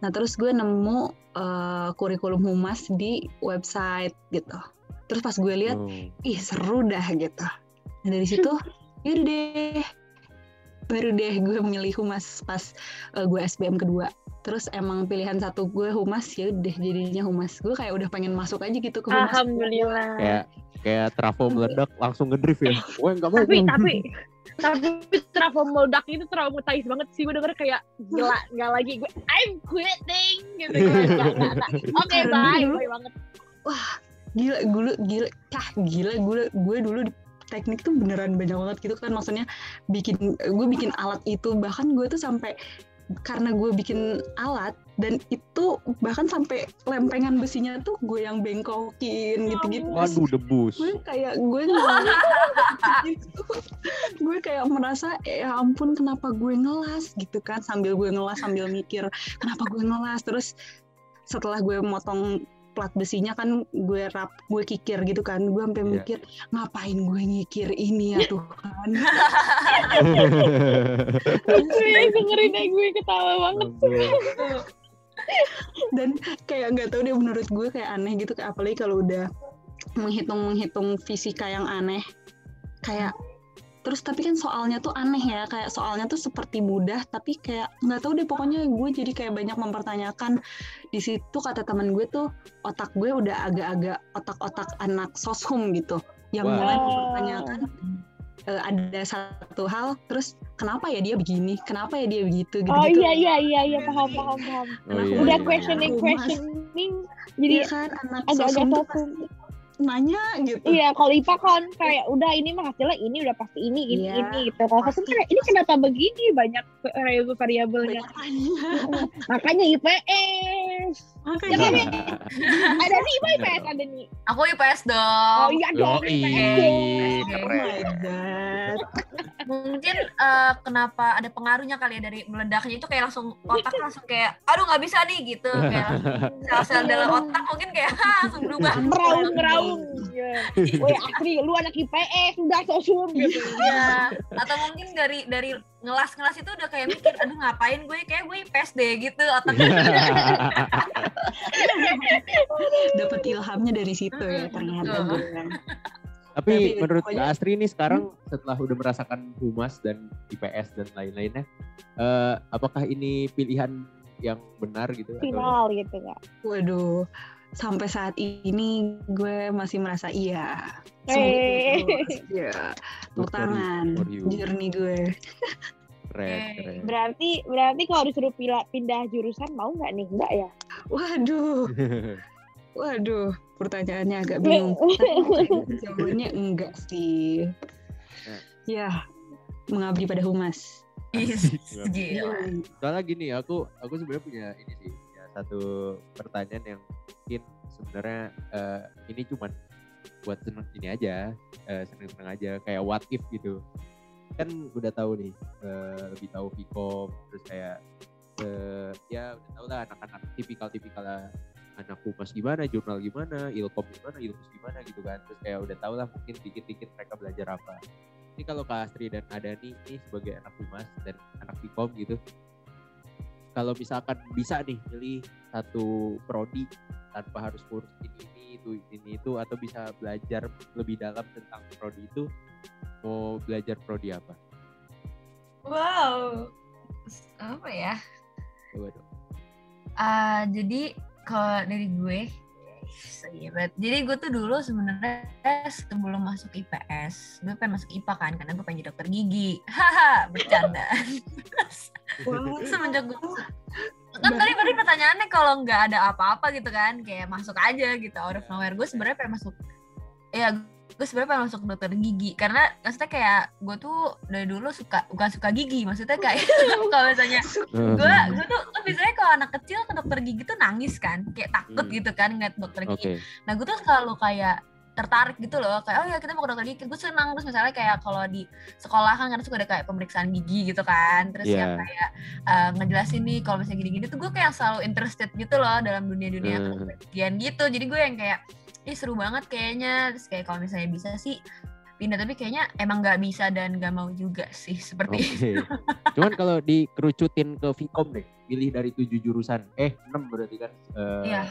nah terus gue nemu eh, kurikulum humas di website gitu. Terus pas gue lihat oh. ih seru dah gitu. Nah dari situ yaudah deh baru deh gue milih humas pas eh, gue SBM kedua. Terus emang pilihan satu gue humas ya udah jadinya humas. Gue kayak udah pengen masuk aja gitu ke humas. Alhamdulillah. Kayak kayak trafo meledak langsung ngedrift ya. Wah, enggak mau. tapi tapi tapi trafo meledak itu traumatized banget sih. Gue denger kayak gila nggak lagi. Gue I'm quitting. Gitu gue nggak nggak nggak. Oke bye bye banget. Gila gue gila. Kah gila gue gue dulu di teknik tuh beneran banyak banget gitu kan. Maksudnya bikin gue bikin alat itu bahkan gue tuh sampai karena gue bikin alat dan itu bahkan sampai lempengan besinya tuh gue yang bengkokin gitu-gitu. Waduh, debus. gue kayak gue gitu. gue kayak merasa ya ampun kenapa gue ngelas? gitu kan. Sambil gue ngelas sambil mikir kenapa gue ngelas? Terus setelah gue motong plat besinya kan gue rap gue kikir gitu kan. Gue sampai Iya. mikir ngapain gue nyikir ini ya Tuhan? Gue dengerin aja gue ketawa banget. Dan kayak nggak tahu deh menurut gue kayak aneh gitu. Kayak apalagi kalau udah menghitung menghitung fisika yang aneh. Kayak terus tapi kan soalnya tuh aneh ya kayak soalnya tuh seperti mudah tapi kayak nggak tahu deh pokoknya gue jadi kayak banyak mempertanyakan di situ kata teman gue tuh otak gue udah agak-agak otak-otak anak soshum gitu yang Wah. mulai mempertanyakan eh, ada satu hal terus kenapa ya dia begini kenapa ya dia begitu gitu Oh iya iya iya iya paham paham paham. Oh, iya, Udah iya. questioning questioning jadi Iya kan anak agak-agak pasti nanya gitu Iya, kalau IPA kan kayak udah ini mah hasilnya ini udah pasti ini ini Iya, ini gitu. Kalau pasti. kayak ini kenapa begini banyak variabel variabelnya. Makanya IPS. makanya Ya kan? Ada nih IPA IPS ada nih. Aku IPS dong. Oh iya dong Yoi, IPS. oh keren. my god Mungkin eh, kenapa ada pengaruhnya kali ya dari meledaknya itu kayak langsung otak langsung kayak aduh nggak bisa nih gitu kayak sel-sel dalam otak mungkin kayak langsung berubah. Meraung meraung. Ya. Woi Asri, lu anak IPS udah sosum gitu. Iya. Atau mungkin dari dari ngelas-ngelas itu udah kayak mikir aduh ngapain gue kayak gue IPS deh gitu otaknya. dapat ilhamnya dari situ ya ternyata gue Tapi Tapi menurut pokoknya- Kak Astri ini sekarang setelah udah merasakan humas dan IPS dan lain-lainnya, eh, apakah ini pilihan yang benar gitu? atau- Final gitu kak. Waduh, sampai saat ini gue masih merasa iya. Eh. Ya. For you, Tepuk tangan, journey gue. Keren, keren. Berarti berarti kalau disuruh pilih pindah jurusan mau nggak nih? Enggak ya? Waduh, waduh, pertanyaannya agak bingung. Jawabannya enggak sih. Ya, mengabdi pada humas. Is, gila. Soalnya gini, aku aku sebenarnya punya ini sih, satu pertanyaan yang mungkin sebenarnya eh, ini cuman buat seneng ini aja, eh, seneng-seneng aja, kayak what if gitu. Kan udah tahu nih, eh, lebih tahu Vkom, terus kayak eh, ya udah tahu lah anak-anak tipikal-tipikal anak humas gimana, jurnal gimana, ilkom gimana, ilmus gimana gitu kan. Terus kayak udah tahu lah mungkin dikit-dikit mereka belajar apa. Ini kalau Kak Astri dan Adani ini sebagai anak humas dan anak Vkom gitu, kalau misalkan bisa nih pilih satu prodi tanpa harus kursus ini ini itu ini itu atau bisa belajar lebih dalam tentang prodi itu mau belajar prodi apa? Wow. Apa ya? Coba dong. Ah, jadi kalau dari gue Sahabat. Jadi gue tuh dulu sebenarnya sebelum masuk IPS, gue pengen masuk IPA kan, karena gue pengen jadi dokter gigi. Haha, bercanda. Semenjak gue kan tadi tadi pertanyaannya kalau nggak ada apa-apa gitu kan, kayak masuk aja gitu out of nowhere. Gue sebenarnya pengen masuk, ya gue sebenarnya pengen masuk dokter gigi. Karena maksudnya kayak gue tuh dari dulu suka bukan suka gigi, maksudnya kayak kalau misalnya gue gue tuh kan biasanya kalau anak kecil ke dokter gigi tuh nangis kan. Kayak takut Hmm. gitu kan ngeliat dokter gigi. Nah gue tuh selalu kayak tertarik gitu loh. Kayak oh ya kita mau ke dokter gigi. Gue senang. Terus misalnya kayak kalau di sekolah kan kadang suka ada kayak pemeriksaan gigi gitu kan. Terus yang Iya. kayak eh, ngejelasin nih kalau misalnya gini-gini tuh gue kayak selalu interested gitu loh dalam dunia-dunia kedokteran gitu. Jadi gue yang kayak ih seru banget kayaknya terus kayak kalau misalnya bisa sih pindah tapi kayaknya emang nggak bisa dan nggak mau juga sih seperti Oke. Cuman kalau dikerucutin ke Vkom deh, pilih dari tujuh jurusan. Eh, enam berarti kan? Eh, Iya.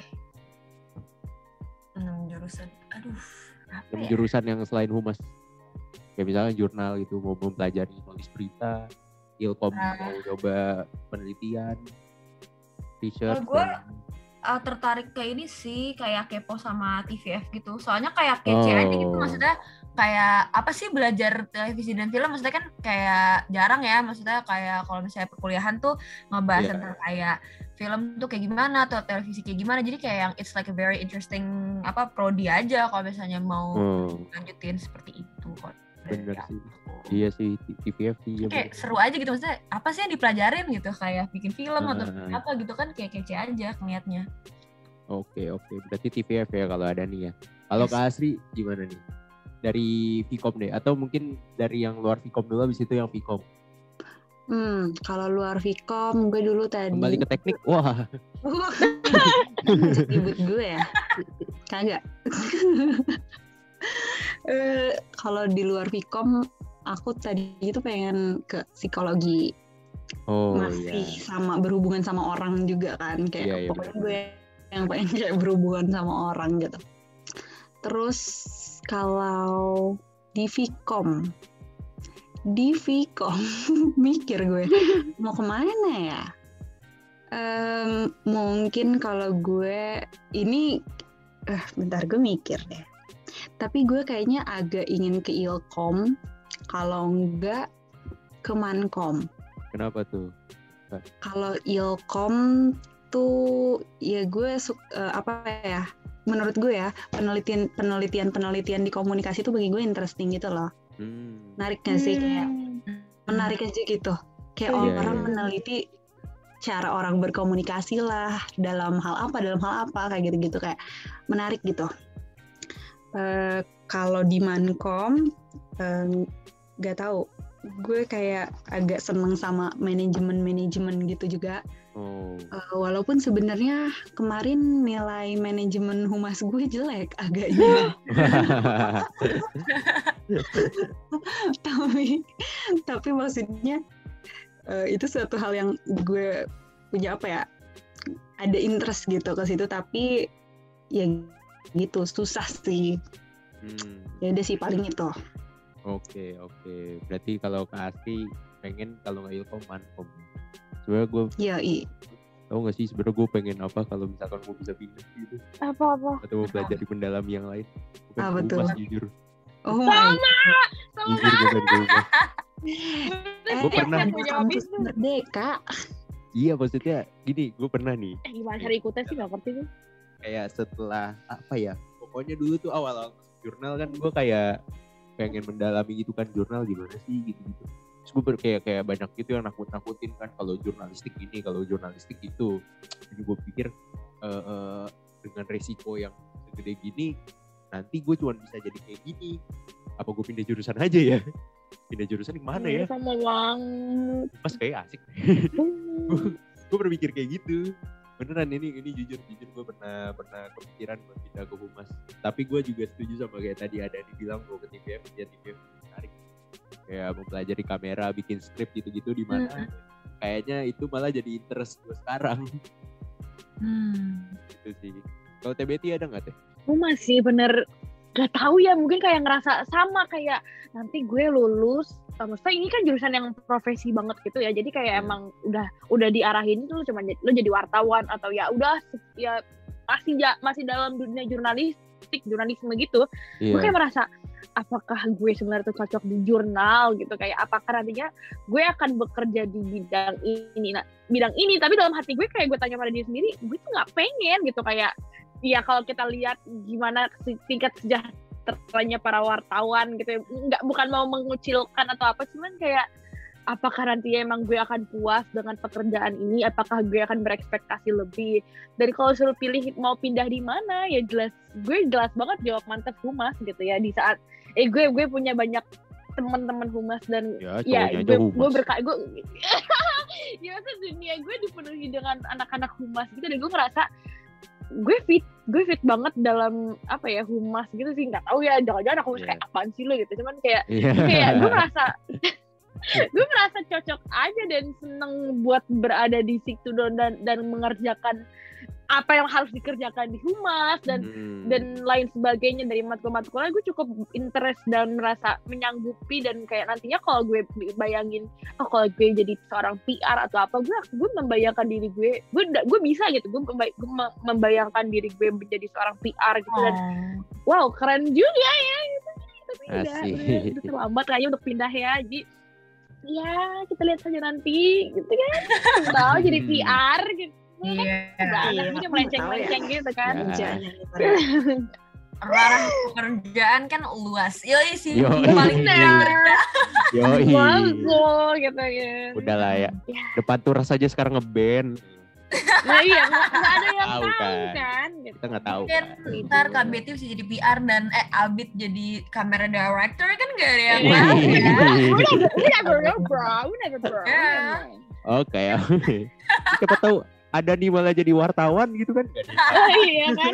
Hmm, jurusan. Aduh. Enam ya? jurusan yang selain humas. Kayak misalnya jurnal itu mau mempelajari nulis berita, ilkom Ah. mau coba penelitian, research. Kalau gua- Ah, tertarik ke ini sih kayak kepo sama TVF gitu. Soalnya kayak kece aja gitu Oh. maksudnya kayak apa sih belajar televisi dan film maksudnya kan kayak jarang ya maksudnya kayak kalau misalnya perkuliahan tuh ngebahas Iya. tentang kayak film tuh kayak gimana atau televisi kayak gimana jadi kayak yang it's like a very interesting apa prodi aja kalau misalnya mau Oh, lanjutin seperti itu kok bener Dari sih. Iya sih, TVF sih. iya kayak bener. seru aja gitu maksudnya apa sih yang dipelajarin gitu kayak bikin film atau apa gitu kan kayak kece aja ngeliatnya Oke, oke. Berarti TVF ya kalau ada nih ya. Kalau Yes. Kak Asri gimana nih? Dari Vkom deh atau mungkin dari yang luar Vkom dulu habis itu yang Vkom. Hmm, kalau luar Vkom gue dulu tadi Kembali ke teknik. Wah, ribut gue ya kagak Eh, kalau di luar Vkom aku tadi itu pengen ke psikologi. Oh masih iya. sama berhubungan sama orang juga kan. Kayak Iya, iya, pokoknya gue yang pengen kayak berhubungan sama orang gitu. Terus kalau di Vkom di Vcom mikir gue mau ke mana ya? Em, mungkin kalau gue ini eh bentar gue mikir deh tapi gue kayaknya agak ingin ke Ilkom kalau enggak ke Mankom Kenapa tuh? kalau Ilkom tuh ya gue eh, apa ya menurut gue ya penelitian penelitian penelitian di komunikasi tuh bagi gue interesting gitu loh Hmm. menarik gak sih kayak Hmm. menarik aja gitu kayak Iya, orang iya. meneliti cara orang berkomunikasi lah dalam hal apa dalam hal apa kayak gitu-gitu kayak menarik gitu Eh, kalau di Mankom em, nggak tahu. Gue kayak agak seneng sama manajemen manajemen gitu juga. Oh. Eh, walaupun sebenarnya kemarin nilai manajemen humas gue jelek agaknya. Tapi tapi maksudnya eh, itu suatu hal yang gue punya apa ya ada interest gitu ke situ. Tapi ya gitu susah sih Hmm. ya udah sih paling itu Oke oke. Berarti kalau ke Asti pengen kalau nggak ilkom mankom. Sebenarnya gue ya i tau gak sih sebenarnya gue pengen apa kalau misalkan gue bisa pindah gitu Apa-apa? atau mau belajar di pendalaman yang lain. Gue Ah, betul. Humas, jujur. oh my Jujur gue pengen ke Humas. eh Gua pernah. Kampus merdeka Iya maksudnya gini gue pernah nih Eh, gimana cara ikutnya sih gak ngerti gue. Kayak setelah apa ya pokoknya dulu tuh awal-awal jurnal kan gue kayak pengen mendalami gitu kan jurnal gimana sih gitu gitu terus gue kayak kayak banyak gitu yang nakut nakutin kan kalau jurnalistik ini kalau jurnalistik itu jadi gue pikir eh, eh, dengan resiko yang segede gini nanti gue cuma bisa jadi kayak gini. Apa gue pindah jurusan aja ya? Pindah jurusan ke mana ya? Sama uang. pas kayak asik. Gue berpikir kayak gitu beneran ini ini jujur jujur gue pernah pernah kepikiran buat pindah ke humas. Tapi gue juga setuju sama kayak tadi ada yang bilang gue ke TVM ya TVM menarik. Kayak mempelajari kamera bikin skrip gitu-gitu di mana kayaknya itu malah jadi interest gue sekarang. Hmm. gitu sih. Kalau TBT ada nggak teh? Gue masih bener. Gak tahu ya mungkin kayak ngerasa sama kayak nanti gue lulus maksudnya ini kan jurusan yang profesi banget gitu ya. Jadi kayak Hmm. emang udah udah diarahin tuh cuma lo jadi wartawan atau ya udah ya masih ja- masih dalam dunia jurnalistik jurnalisme gitu. Gue kayak merasa apakah gue sebenarnya tuh cocok di jurnal gitu? Kayak apakah nantinya gue akan bekerja di bidang ini? Nah bidang ini tapi dalam hati gue kayak gue tanya pada diri sendiri gue tuh nggak pengen gitu. Kayak ya kalau kita lihat gimana tingkat sejahteranya para wartawan gitu ya, nggak bukan mau mengucilkan atau apa cuman kayak apakah nanti emang gue akan puas dengan pekerjaan ini? Apakah gue akan berekspektasi lebih? Dan kalau suruh pilih mau pindah di mana ya jelas gue jelas banget jawab mantep humas gitu ya. Di saat eh gue gue punya banyak teman-teman humas dan ya ya gue gue humas. berka gue ya dunia gue dipenuhi dengan anak-anak humas gitu. Dan gue ngerasa gue fit gue fit banget dalam apa ya humas gitu sih nggak tahu ya jangan-jangan aku Iya. kayak apaan sih lo gitu cuman kayak Iya. kayak gue merasa gue merasa cocok aja dan seneng buat berada di situ dan dan, dan mengerjakan apa yang harus dikerjakan di humas dan Hmm. dan lain sebagainya dari matkul-matkulnya gue cukup interest dan merasa menyanggupi dan kayak nantinya kalau gue bayangin oh kalau gue jadi seorang PR atau apa gue gue membayangkan diri gue gue gue bisa gitu gue, membay- gue me- membayangkan diri gue menjadi seorang PR gitu dan Oh. wow keren juga ya gitu tapi udah, udah, udah terlambat kayaknya untuk pindah ya jadi ya kita lihat saja nanti gitu kan tahu jadi. PR gitu Iya. Iya, anaknya melenceng-melenceng gitu kan Ya. yang Ranah pekerjaan kan luas. Yoi sih. Yoi. Paling Bener. Yoi. Gitu ya. Udah lah ya. Ya. Depan tuh saja sekarang ngeband. Nah iya, nggak nggak ada yang Tahu tahu, kan. kan. gitu. Kita nggak tahu. Mungkin kan. ntar KBT bisa jadi PR dan eh Abid jadi kamera director kan gak ada yang Iya. tahu ya. We never, we never know, bro. We never know. We Yeah. Oke, oke. Siapa tahu ada nih malah jadi wartawan gitu kan? Oh, iya kan.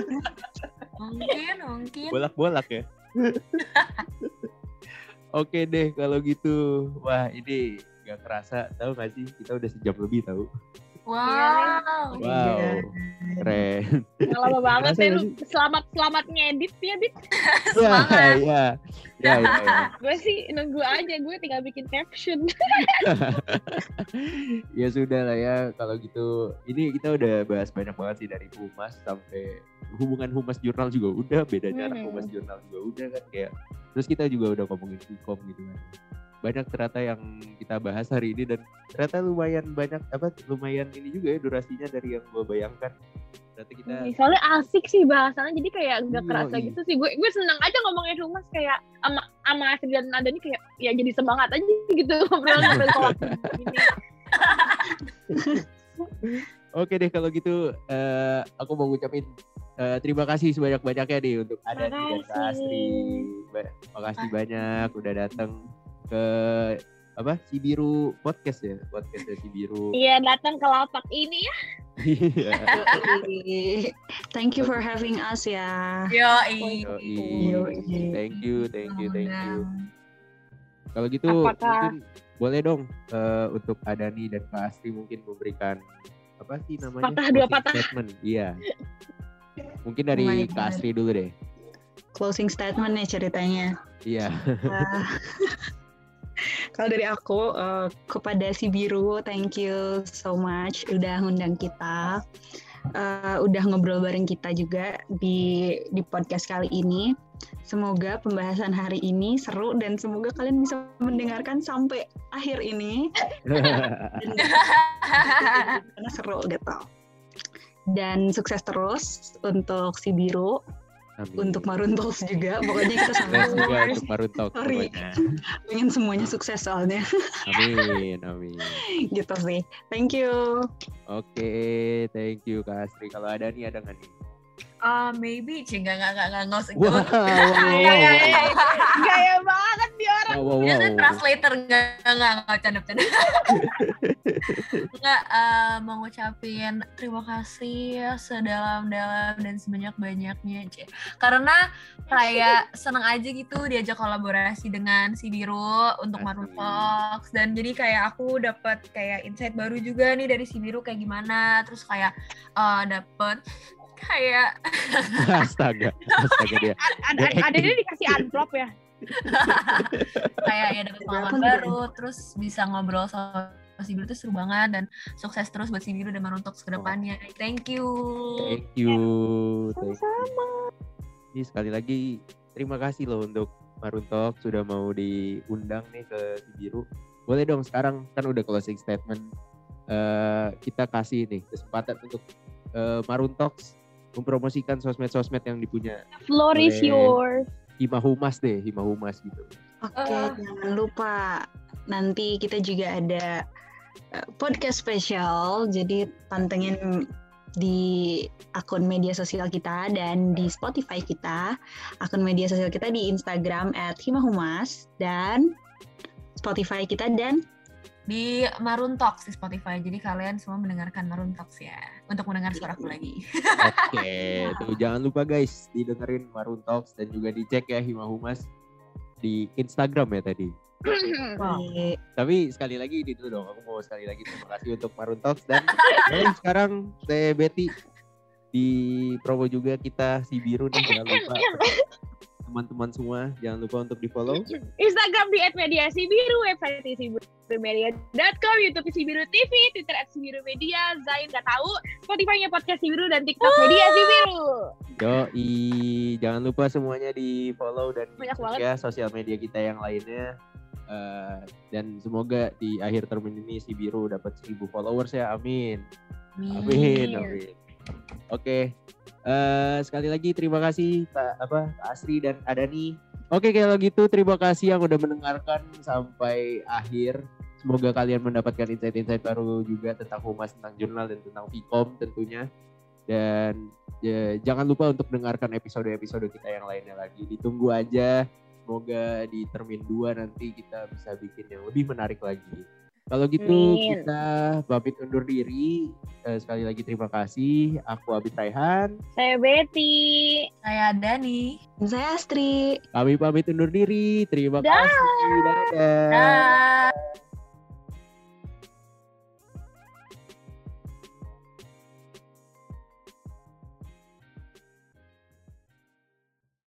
Mungkin, mungkin. Bolak-bolak ya. Oke deh kalau gitu. Wah ini nggak kerasa tahu nggak sih kita udah sejam lebih tahu. Wow. Wow. Keren. Lama banget nggak lu. Selamat selamat ngedit ya, Dit. Semangat. Ya, ya, ya, ya. Gue sih nunggu aja, gue tinggal bikin caption. ya sudah lah ya kalau gitu ini kita udah bahas banyak banget sih dari humas sampai hubungan humas jurnal juga udah beda jarak Hmm. humas jurnal juga udah kan kayak terus kita juga udah ngomongin Vkom gitu kan banyak ternyata yang kita bahas hari ini dan ternyata lumayan banyak apa lumayan ini juga ya durasinya dari yang gue bayangkan ternyata kita Soalnya asik sih bahasannya, jadi kayak nggak Iya, kerasa iya. gitu sih. Gue gue seneng aja ngomongin humas kayak ama ama Asri dan Nada nih kayak ya jadi semangat aja gitu ngobrol gini. Oke deh kalau gitu eh, aku mau ngucapin eh, terima kasih sebanyak-banyaknya nih untuk ada. Astri. Ba- Makasih banyak udah datang ke apa Cibiru podcast ya podcast ya Cibiru. Iya datang ke lapak ini ya. Iya. Thank you for having us ya. Yoi. Thank you, thank you, thank you. Kalau gitu Apakah- mungkin boleh dong eh, untuk Adani dan Kak Astri mungkin memberikan apa sih namanya? Patah dua patah. Statement. Iya. Mungkin dari Oh Kak God. Astri dulu deh. Closing statement nih ceritanya. Iya. Ah. Kalau dari aku eh, kepada si biru, thank you so much udah ngundang kita, Eh, udah ngobrol bareng kita juga di di podcast kali ini. Semoga pembahasan hari ini seru dan semoga kalian bisa mendengarkan sampai akhir ini karena seru gitu. Dan sukses terus untuk si biru, Amin. untuk Marun Talks juga. Pokoknya kita sama juga untuk Marun Talk Sorry. pengen semuanya sukses soalnya. Amin, amin. gitu sih. Thank you. Oke, thank you Kak Astri. Kalau ada nih ada nggak nih? Ah, maybe cing nggak nggak nggak nggak nggak. Wow. Gaya banget dia orang. Wow, wow, Dia wow. translator nggak nggak nggak canda canda. Nggak eh, mau ngucapin terima kasih sedalam-dalam dan sebanyak-banyaknya Cie. Karena kayak seneng aja gitu diajak kolaborasi dengan si Biru untuk Asik. Talks dan jadi kayak aku dapat kayak insight baru juga nih dari si Biru kayak gimana terus kayak eh, dapet kayak Astaga, astaga dia. Ada ada, ada dia dikasih amplop ya. kayak ya dapat pengalaman baru terus bisa ngobrol sama si Biru tuh seru banget dan sukses terus buat si Biru dan Maroon Talks ke depannya thank you Thank you. Thank you. Ini sekali lagi terima kasih loh untuk Marun Talk sudah mau diundang nih ke Cibiru. Boleh dong sekarang kan udah closing statement. eh kita kasih nih kesempatan untuk Talks mempromosikan sosmed-sosmed yang dipunya Floor is yours. Hima Humas deh, Hima Humas gitu. Oke, Ah. jangan lupa nanti kita juga ada eh, podcast spesial. Jadi pantengin di akun media sosial kita dan di Spotify kita. Akun media sosial kita di Instagram @himahumas dan Spotify kita dan di Maroon Talks di Spotify. Jadi kalian semua mendengarkan Maroon Talks ya. Untuk mendengar suaraku lagi. Oke, tuh jangan lupa guys didengerin Marun Talks dan juga dicek ya Hima Humas di Instagram ya tadi. di Tapi sekali lagi dulu dong, aku mau sekali lagi terima kasih untuk Marun Talks dan eh, sekarang saya Betty di promo juga kita si biru nih jangan lupa teman-teman semua jangan lupa untuk di follow Instagram di @mediasibiru, website di sibirumedia.com, YouTube Sibiru TV, Twitter @sibirumedia, Zain nggak tahu, Spotify-nya podcast Sibiru dan TikTok Media Sibiru. Yoi, jangan lupa semuanya di follow dan Banyak di banget. ya sosial media kita yang lainnya. Eh, dan semoga di akhir term ini si biru dapat 1000 followers ya, amin. Amin, amin. Oke, eh, sekali lagi terima kasih Kak apa Asri dan Adani. Oke kalau gitu terima kasih yang udah mendengarkan sampai akhir. Semoga kalian mendapatkan insight-insight baru juga tentang humas, tentang jurnal dan tentang Vkom tentunya. Dan ya, jangan lupa untuk dengarkan episode-episode kita yang lainnya lagi. Ditunggu aja. Semoga di termin 2 nanti kita bisa bikin yang lebih menarik lagi. Kalau gitu Amin. kita pamit undur diri. Eh, sekali lagi terima kasih. Aku Abid Raihan. Saya Betty. saya Dani dan saya Astri. Kami pamit undur diri. Terima Dah. kasih. Dadah. Dah.